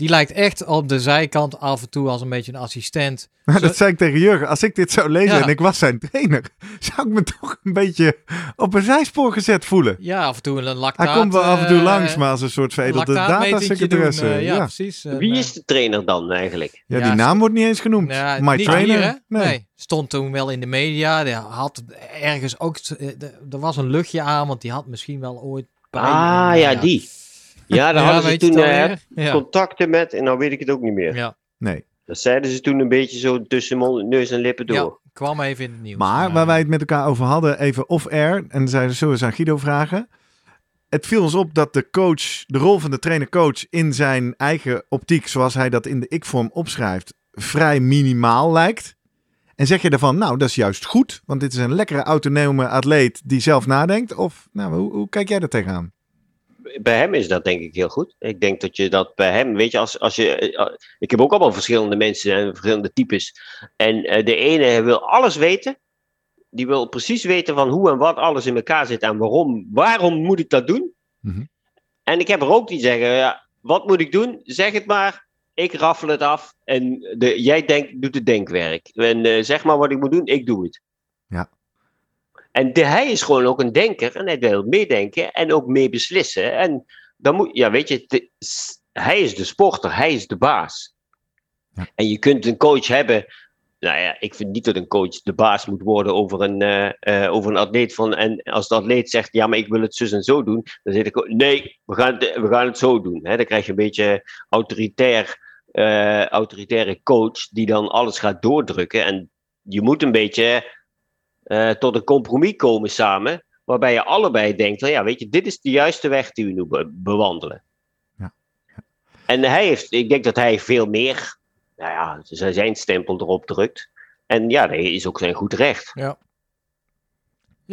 Die lijkt echt op de zijkant af en toe als een beetje een assistent. Maar dat zei ik tegen Jurgen. Als ik dit zou lezen Ja. en ik was zijn trainer, zou ik me toch een beetje op een zijspoor gezet voelen. Ja, af en toe een lactaat. Hij komt wel af en toe eh, langs, maar als een soort veredelde datasecretaresse. doen, eh, ja, ja. precies. Wie eh, is de trainer dan eigenlijk? Ja, Ja, die naam wordt niet eens genoemd. Ja, My niet trainer. hier, hè? nee. Nee. Stond toen wel in de media. Die had ergens ook. eh, Er was een luchtje aan, want die had misschien wel ooit. pijn. Ah, ja, eh, die. Ja, daar Ja, hadden ze toen eh? Ja. contacten met, en nou weet ik het ook niet meer. Ja. Nee. Dat zeiden ze toen een beetje zo tussen mond, neus en lippen door. ja, kwam even in het nieuws. Maar Ja. waar wij het met elkaar over hadden, even off-air, en zeiden zullen we aan Guido vragen. Het viel ons op dat de coach, de rol van de trainer-coach in zijn eigen optiek, zoals hij dat in de ik-vorm opschrijft, vrij minimaal lijkt. En zeg je daarvan, nou, dat is juist goed, want dit is een lekkere autonome atleet die zelf nadenkt? Of, nou, hoe, hoe kijk jij daar tegenaan? Bij hem is dat denk ik heel goed. Ik denk dat je dat bij hem, weet je, als, als je. eh, Ik heb ook allemaal verschillende mensen en verschillende types. En eh, de ene wil alles weten. Die wil precies weten van hoe en wat alles in elkaar zit en waarom. Waarom moet ik dat doen? Mhm. En ik heb er ook die zeggen, ja, wat moet ik doen? Zeg het maar. Ik raffel het af. En de, jij denkt, doet het denkwerk. En eh, zeg maar wat ik moet doen, ik doe het. Ja. En de, hij is gewoon ook een denker en hij wil meedenken en ook mee beslissen. En dan moet, ja, weet je, de- hij is de sporter, hij is de baas. Ja. En je kunt een coach hebben. Nou ja, ik vind niet dat een coach de baas moet worden over een, eh, eh, over een atleet. Van, en als de atleet zegt, ja, maar ik wil het zus en zo doen, dan zeg ik, nee, we gaan het, we gaan het zo doen. Hè? Dan krijg je een beetje autoritair, eh, autoritaire coach die dan alles gaat doordrukken. En je moet een beetje eh, tot een compromis komen samen, waarbij je allebei denkt, van, ja, weet je, dit is de juiste weg die we nu be- bewandelen. Ja. En hij heeft, ik denk dat hij veel meer, nou ja, zijn stempel erop drukt. En ja, dat is ook zijn goed recht. Ja,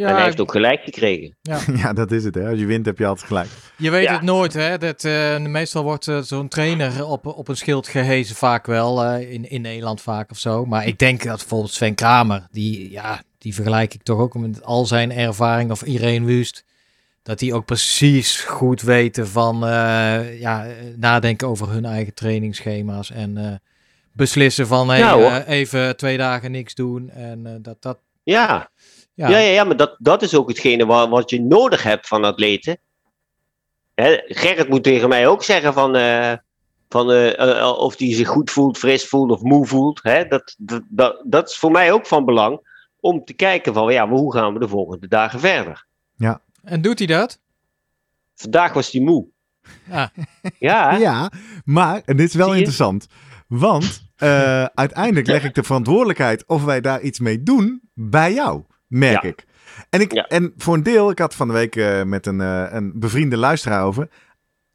en hij heeft ook gelijk gekregen. ja, dat is het. Hè. Als je wint, heb je altijd gelijk. Je weet Ja. het nooit, hè? Dat, eh, meestal wordt eh, zo'n trainer op, op een schild gehezen, vaak wel. eh, in, in Nederland vaak of zo. Maar ik denk dat bijvoorbeeld Sven Kramer, die, ja, die vergelijk ik toch ook met al zijn ervaring, of Irene Wust. Dat die ook precies goed weten van eh, ja, nadenken over hun eigen trainingsschema's. En eh, beslissen van hey, Ja, eh, even twee dagen niks doen. En dat dat. Ja, Ja, ja, ja, ja maar dat, dat is ook hetgene wat, wat je nodig hebt van atleten. Hè, Gerrit moet tegen mij ook zeggen van, van of hij zich goed voelt, fris voelt of moe voelt. Hè? Dat, dat, dat, dat is voor mij ook van belang om te kijken van ja, maar hoe gaan we de volgende dagen verder. En doet hij dat? Vandaag was hij moe. Ja. Ja? Ja, maar, en dit is wel interessant, want eh, uiteindelijk leg ik de verantwoordelijkheid of wij daar iets mee doen bij jou, merk Ja. ik. En, ik Ja. en voor een deel, ik had van de week eh, met een, eh, een bevriende luisteraar over,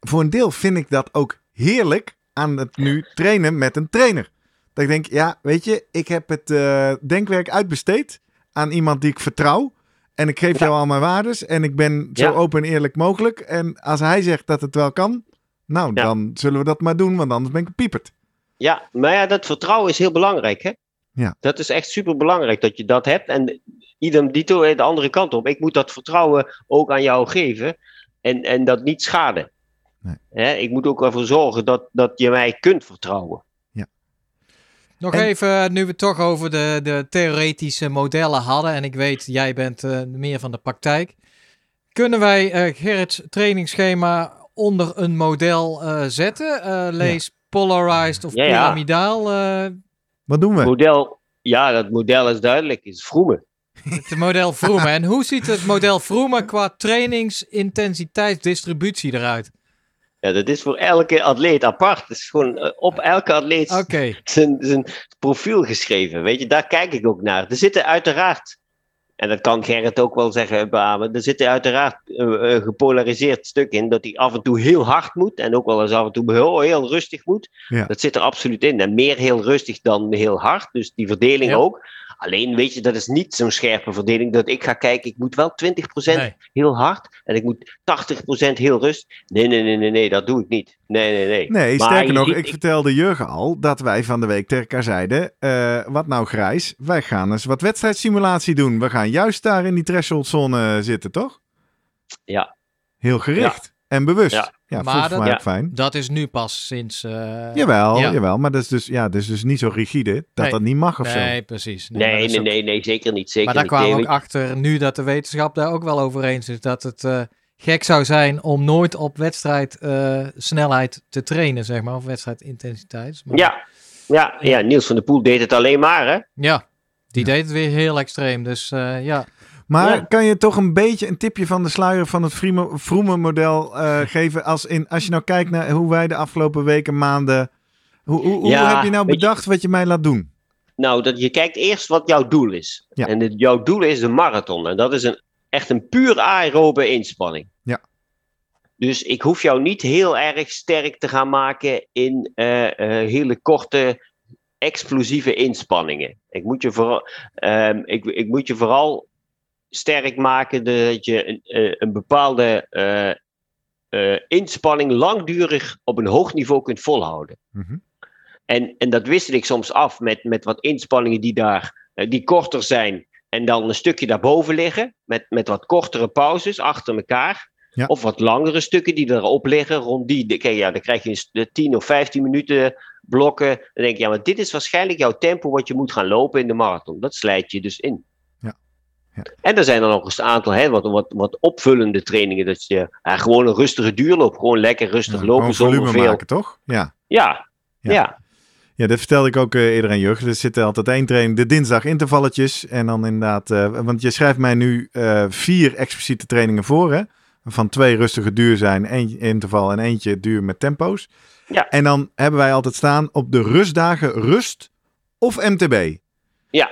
voor een deel vind ik dat ook heerlijk aan het nu trainen met een trainer. Dat ik denk, ja, weet je, ik heb het eh, denkwerk uitbesteed aan iemand die ik vertrouw. En ik geef Ja. jou al mijn waardes en ik ben zo Ja. open en eerlijk mogelijk. En als hij zegt dat het wel kan, nou, Ja. dan zullen we dat maar doen, want anders ben ik gepieperd. Ja, maar ja, dat vertrouwen is heel belangrijk. Hè? Ja. Dat is echt super belangrijk dat je dat hebt. En idem dito de andere kant op. Ik moet dat vertrouwen ook aan jou geven en, en dat niet schaden. Nee. Hè? Ik moet ook ervoor zorgen dat, dat je mij kunt vertrouwen. Nog En- even, nu we het toch over de, de theoretische modellen hadden. En ik weet, jij bent eh, meer van de praktijk. Kunnen wij eh Gerrits trainingsschema onder een model eh, zetten? Eh, lees polarized of Ja, ja. pyramidaal. eh, Wat doen we? Model, ja, dat model is duidelijk. Is vroemen. Het model Vroom. En hoe ziet het model Vroom qua trainingsintensiteitsdistributie eruit? Ja, dat is voor elke atleet apart. Het is gewoon eh, op elke atleet zijn, zijn profiel geschreven. Weet je, daar kijk ik ook naar. Er zitten uiteraard, en dat kan Gerrit ook wel zeggen, beamen, er zit uiteraard een, een gepolariseerd stuk in dat hij af en toe heel hard moet en ook wel eens af en toe heel, heel rustig moet. Ja. Dat zit er absoluut in. En meer heel rustig dan heel hard, dus die verdeling Ja. ook. Alleen weet je, dat is niet zo'n scherpe verdeling dat ik ga kijken, ik moet wel 20% Nee. heel hard en ik moet 80% heel rustig. Nee, nee, nee, nee, nee, dat doe ik niet. Nee, nee, nee. Nee, Maar sterker nog, ziet- ik vertelde Jurgen al dat wij van de week tegen elkaar zeiden: eh, wat nou grijs? Wij gaan eens wat wedstrijdsimulatie doen. We gaan juist daar in die thresholdzone zitten, toch? Ja. Heel gericht en bewust. Ja, Ja. Maar dat- mij Ja. ook fijn. Dat is nu pas sinds... eh, Jawel, ja. jawel, maar dat is dus, ja, dat is dus niet zo rigide dat Nee. dat niet mag of zo. Nee, precies. Nee, nee, ook- nee, nee, zeker niet. Zeker Maar daar kwamen we Nee, ook achter nu dat de wetenschap daar ook wel over eens is. Dat het eh, gek zou zijn om nooit op wedstrijdsnelheid snelheid te trainen, zeg maar. Of wedstrijdintensiteit. Maar, Ja, ja, ja, Niels van der Poel deed het alleen maar, hè? Ja, die Ja. deed het weer heel extreem. Dus eh, ja. Maar Ja. kan je toch een beetje een tipje van de sluier van het Vroemen-model eh, geven? Als, in, als je nou kijkt naar hoe wij de afgelopen weken, maanden. Hoe, hoe, hoe heb je nou je- bedacht wat je mij laat doen? Nou, dat je kijkt eerst wat jouw doel is. Ja. En het, jouw doel is de marathon. En dat is een, echt een puur aerobe inspanning. Ja. Dus ik hoef jou niet heel erg sterk te gaan maken in eh, eh, hele korte, explosieve inspanningen. Ik moet je vooral, ehm, ik, ik moet je vooral sterk maken dat je een, eh, een bepaalde eh, eh, inspanning langdurig op een hoog niveau kunt volhouden. Mhm. En, en dat wissel ik soms af met, met wat inspanningen die daar die korter zijn. En dan een stukje daarboven liggen. Met, met wat kortere pauzes achter elkaar. Ja. Of wat langere stukken die erop liggen. Rond die. de- ja, dan krijg je een de 10 of 15 minuten blokken. Dan denk je, ja, maar dit is waarschijnlijk jouw tempo wat je moet gaan lopen in de marathon. Dat slijt je dus in. Ja. En er zijn er nog eens een aantal hè, wat, wat, wat opvullende trainingen. Dat je ja, gewoon een rustige duurloop. Gewoon lekker rustig Ja, lopen zonder volume veel. maken, toch? Ja. Ja, Ja. ja. Dat vertelde ik ook eh, eerder aan. Er zitten altijd één training, de dinsdag intervalletjes. En dan inderdaad, eh, want je schrijft mij nu eh, vier expliciete trainingen voor, hè? Van twee rustige duur zijn, één interval en eentje duur met tempo's. Ja. En dan hebben wij altijd staan op de rustdagen rust of MTB. Ja.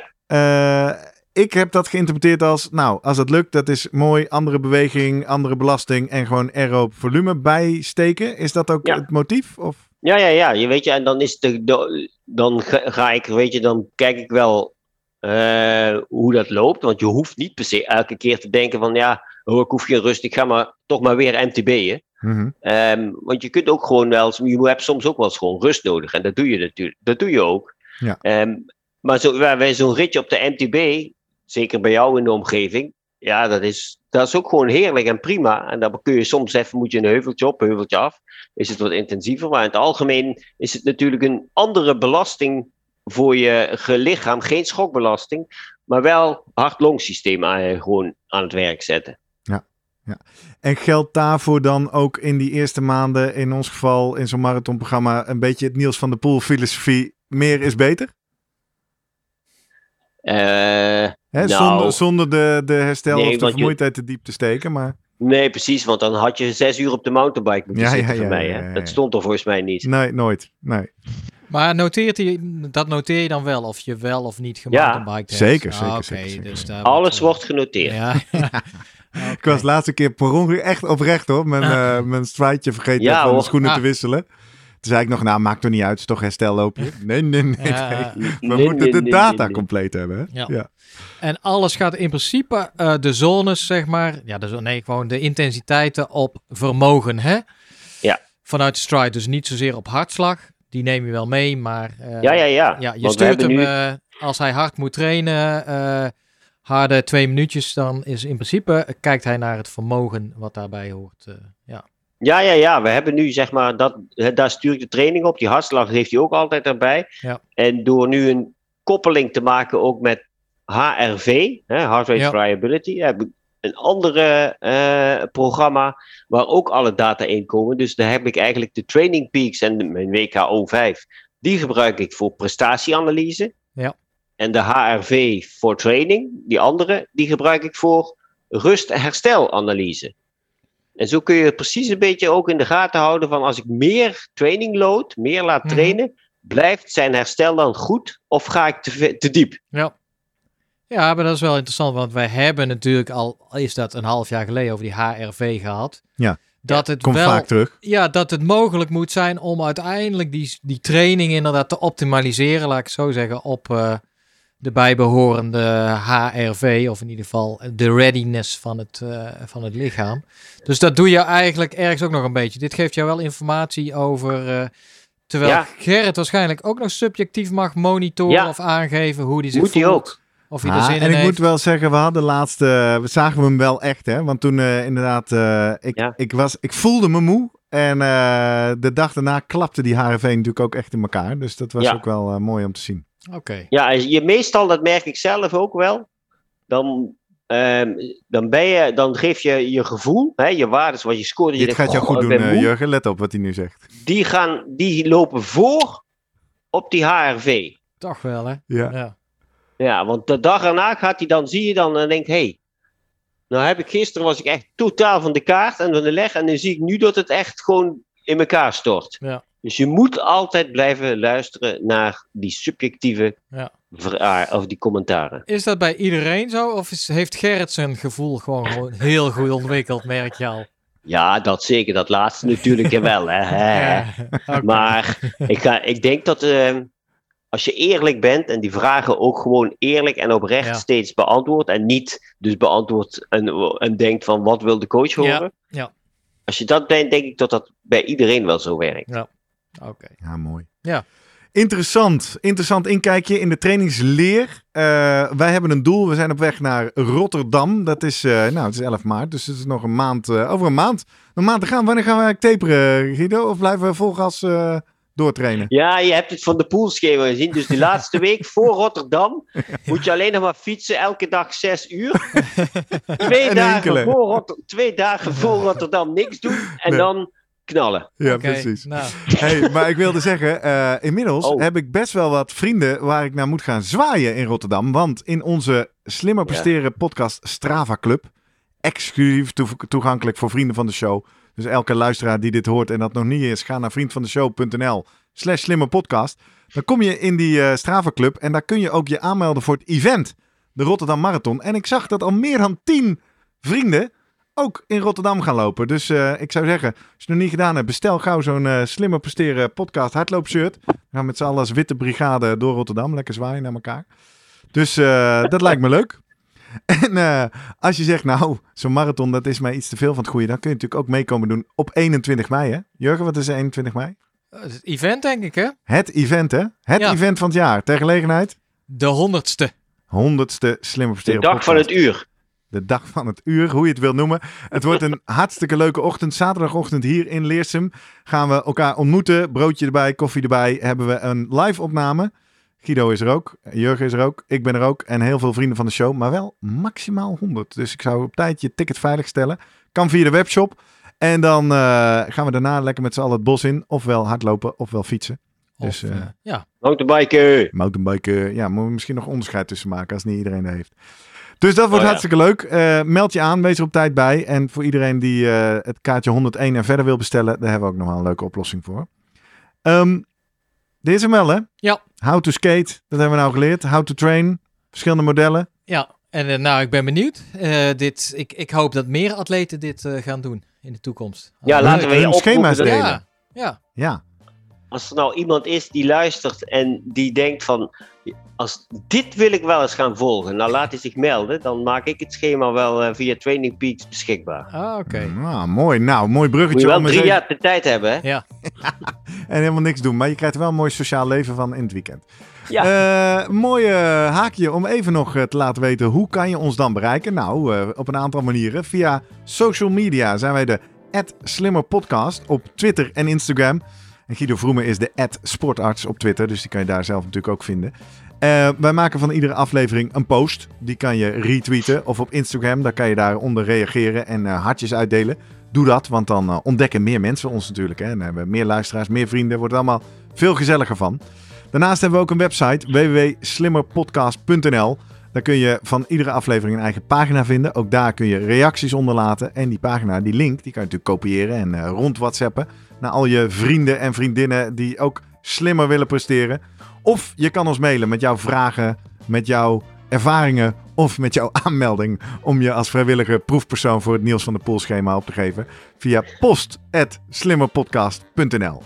Ik heb dat geïnterpreteerd als, nou, als het lukt, dat is mooi. Andere beweging, andere belasting en gewoon aerob volume bijsteken. Is dat ook Ja. het motief? Of? Ja, ja, ja. Je weet je, en dan is de, de- dan ga, ga ik, weet je, dan kijk ik wel eh, hoe dat loopt. Want je hoeft niet per se elke keer te denken van, ja, oh, ik hoef geen rust, ik ga maar toch maar weer MTB'en. Mhm. Ehm, want je kunt ook gewoon wel, je hebt soms ook wel eens gewoon rust nodig. En dat doe je natuurlijk, dat doe je ook. Ja. Ehm, maar zo, wij zo'n ritje op de MTB, zeker bij jou in de omgeving, ja, dat is, dat is ook gewoon heerlijk en prima. En dan kun je soms even, moet je een heuveltje op, heuveltje af. Is het wat intensiever. Maar in het algemeen is het natuurlijk een andere belasting voor je lichaam. Geen schokbelasting, maar wel hart-longsysteem gewoon aan het werk zetten. En geldt daarvoor dan ook in die eerste maanden, in ons geval in zo'n marathonprogramma, een beetje het Niels van der Poel filosofie, meer is beter? Eh, Hè? Nou. zonder, zonder de, de herstel Nee, of de vermoeidheid te diep te steken. Maar nee, precies, want dan had je zes uur op de mountainbike moeten Ja, zitten ja, voor mij. ja, hè. ja, ja. Dat stond er volgens mij niet. nee, nooit. Nee. Maar noteert hij, dat noteer je dan wel of je wel of niet gemountainbiked hebt? zeker, Ah, zeker, oké, zeker, zeker. dus daar Alles wordt genoteerd. Ja. Ik was de laatste keer per ongeluk echt oprecht hoor, mijn, eh mijn strijdje vergeten Ja, van de schoenen Ah. te wisselen. Toen zei ik nog, nou maakt toch niet uit, het is toch herstelloopje? Nee, nee, nee. Ja, nee. We Nee, moeten nee, de nee, data nee, nee. compleet hebben. Hè? Ja. Ja. En alles gaat in principe eh, de zones, zeg maar. Ja, de, zo- nee, gewoon de intensiteiten op vermogen, hè? Ja. Vanuit de stride, dus niet zozeer op hartslag. Die neem je wel mee, maar. eh, Ja, ja, ja. ja, je Want stuurt hem nu... eh, als hij hard moet trainen, eh, harde twee minuutjes, dan is in principe kijkt hij naar het vermogen wat daarbij hoort. eh, ja. Ja, ja, ja. We hebben nu zeg maar, dat, daar stuur ik de training op. Die hartslag heeft hij ook altijd erbij. Ja. En door nu een koppeling te maken ook met HRV, hè, Heart Rate Ja. Variability, heb ik een andere eh, programma waar ook alle data in komen. Dus daar heb ik eigenlijk de Training Peaks en de- mijn WKO5. Die gebruik ik voor prestatieanalyse. Ja. En de HRV voor training, die andere, die gebruik ik voor rust-herstelanalyse. En zo kun je precies een beetje ook in de gaten houden van als ik meer training load, meer laat Mhm. trainen, blijft zijn herstel dan goed of ga ik te, te diep? Ja. Ja, maar dat is wel interessant, want wij hebben natuurlijk al, is dat een half jaar geleden, over die HRV gehad. Ja. Dat het Komt wel, vaak terug. ja, dat het mogelijk moet zijn om uiteindelijk die, die training inderdaad te optimaliseren, laat ik het zo zeggen, op eh, de bijbehorende HRV, of in ieder geval de readiness van het, eh, van het lichaam. Dus dat doe je eigenlijk ergens ook nog een beetje. Dit geeft jou wel informatie over, eh, terwijl Ja. Gerrit waarschijnlijk ook nog subjectief mag monitoren Ja. of aangeven hoe die zich Moet voelt. ook. Of hij er zin en in ik heeft. moet wel zeggen, we hadden laatst, eh, we zagen hem wel echt, hè? Want toen eh, inderdaad, eh, ik, Ja. ik, was, ik voelde me moe. En eh, de dag daarna klapte die HRV natuurlijk ook echt in elkaar. Dus dat was Ja. ook wel mooi om te zien. Oké. Ja, je meestal, dat merk ik zelf ook wel, dan, ehm, dan, ben je, dan geef je je gevoel, hè, je waardes, wat je scoort. je Dit denkt, gaat jou "Goh, goed ik doen, eh, moe." Jurgen. Let op wat hij nu zegt. die, gaan, die lopen voor op die HRV. Toch wel, hè? Ja. Ja. Ja, want de dag erna gaat hij dan, zie je dan en denkt, hé, hey, nou heb ik gisteren was ik echt totaal van de kaart en van de leg en nu zie ik nu dat het echt gewoon in elkaar stort. Ja. Dus je moet altijd blijven luisteren naar die subjectieve Ja. vra- of die commentaren. Is dat bij iedereen zo? Of is, heeft Gerrit zijn gevoel gewoon, heel goed ontwikkeld, merk je al? Ja, dat zeker, dat laatste natuurlijk wel. Hè. Ja. Maar ik, ga, ik denk dat ehm, als je eerlijk bent en die vragen ook gewoon eerlijk en oprecht Ja. steeds beantwoordt en niet dus beantwoordt en, en denkt van wat wil de coach Ja, horen. ja. Als je dat bent, denk ik dat dat bij iedereen wel zo werkt. Oké. Ja, mooi. Ja. Interessant. Interessant inkijkje in de trainingsleer. Eh, wij hebben een doel. We zijn op weg naar Rotterdam. Dat is, eh, nou, het is 11 maart. Dus het is nog een maand. eh, over een maand. Een maand te gaan. Wanneer gaan we eigenlijk taperen, Guido? Of blijven we vol gas eh, doortrainen? Ja, je hebt het van de poolschema gezien. Dus die laatste week voor Rotterdam moet je alleen nog maar fietsen elke dag zes uur. Twee, En dagen voor, Rotter- twee dagen voor Rotterdam niks doen en Nee. dan knallen. Ja, precies. Nou, Hey, maar ik wilde zeggen, eh, inmiddels Oh. heb ik best wel wat vrienden waar ik naar moet gaan zwaaien in Rotterdam. Want in onze Slimmer Presteren podcast Strava Club, exclusief toe- toegankelijk voor vrienden van de show. Dus elke luisteraar die dit hoort en dat nog niet is, ga naar vriendvandeshow.nl slash slimmerpodcast. Dan kom je in die eh, Strava Club en daar kun je ook je aanmelden voor het event, de Rotterdam Marathon. En ik zag dat al meer dan tien vrienden ook in Rotterdam gaan lopen. Dus eh, ik zou zeggen, als je het nog niet gedaan hebt, bestel gauw zo'n eh, slimmer presteren podcast hardloopshirt. We gaan met z'n allen als witte brigade door Rotterdam. Lekker zwaaien naar elkaar. Dus eh, dat lijkt me leuk. En eh, als je zegt, nou, zo'n marathon, dat is mij iets te veel van het goede. Dan kun je natuurlijk ook meekomen doen op 21 mei, hè? Jurgen, wat is er 21 mei? het event denk ik, hè? Het event, hè? Het Ja. event van het jaar. Ter gelegenheid, De honderdste. honderdste slimmer De presteren dag van het uur. De dag van het uur, hoe je het wil noemen. Het wordt een hartstikke leuke ochtend. Zaterdagochtend hier in Leersum gaan we elkaar ontmoeten. Broodje erbij, koffie erbij. Hebben we een live opname. Guido is er ook. Jurgen is er ook. Ik ben er ook. En heel veel vrienden van de show. Maar wel maximaal 100. Dus ik zou op tijd je ticket veilig stellen. Kan via de webshop. En dan eh, gaan we daarna lekker met z'n allen het bos in. Ofwel hardlopen, ofwel fietsen. Dus, Of, eh, eh, ja. Mountainbiken. Mountainbiken, ja, moeten we misschien nog onderscheid tussen maken als niet iedereen dat heeft. Dus dat wordt Oh ja. hartstikke leuk. Eh, meld je aan, wees er op tijd bij. En voor iedereen die eh, het kaartje 101 en verder wil bestellen, daar hebben we ook nog wel een leuke oplossing voor. Ehm dit is hem wel, hè? Ja. How to skate, dat hebben we nou geleerd. How to train, verschillende modellen. ja, en nou, ik ben benieuwd. Eh, dit, ik, ik hoop dat meer atleten dit eh, gaan doen in de toekomst. Ja, laten we hun je schema's delen. Ja, ja. Ja, Als er nou iemand is die luistert en die denkt van, als dit wil ik wel eens gaan volgen, nou laat hij zich melden, dan maak ik het schema wel eh, via Training Peaks beschikbaar. Ah, oké. nou, mooi. Nou, mooi Moet bruggetje. je wel om drie even- jaar de tijd hebben, hè? Ja. En helemaal niks doen. Maar je krijgt er wel een mooi sociaal leven van in het weekend. Ja. Eh, mooi eh, haakje om even nog te laten weten hoe kan je ons dan bereiken. Nou, eh, op een aantal manieren. Via social media zijn wij de @slimmerpodcast op Twitter en Instagram. En Guido Vroemen is de sportarts op Twitter, dus die kan je daar zelf natuurlijk ook vinden. Eh, wij maken van iedere aflevering een post. Die kan je retweeten of op Instagram. Daar kan je daaronder reageren en eh, hartjes uitdelen. Doe dat, want dan eh, ontdekken meer mensen ons natuurlijk. Hè. Dan hebben we meer luisteraars, meer vrienden. Wordt er allemaal veel gezelliger van. Daarnaast hebben we ook een website www.slimmerpodcast.nl. Daar kun je van iedere aflevering een eigen pagina vinden. Ook daar kun je reacties onderlaten. En die pagina, die link, die kan je natuurlijk kopiëren en rond WhatsAppen naar al je vrienden en vriendinnen die ook slimmer willen presteren. Of je kan ons mailen met jouw vragen, met jouw ervaringen of met jouw aanmelding om je als vrijwillige proefpersoon voor het Niels van de Pool schema op te geven via post.slimmerpodcast.nl.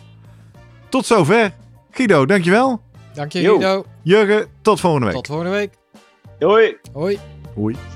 Tot zover. Guido, dankjewel. Dank je. Guido. Jurgen, tot volgende week. Tot volgende week. Hoi. Hoi. Hoi.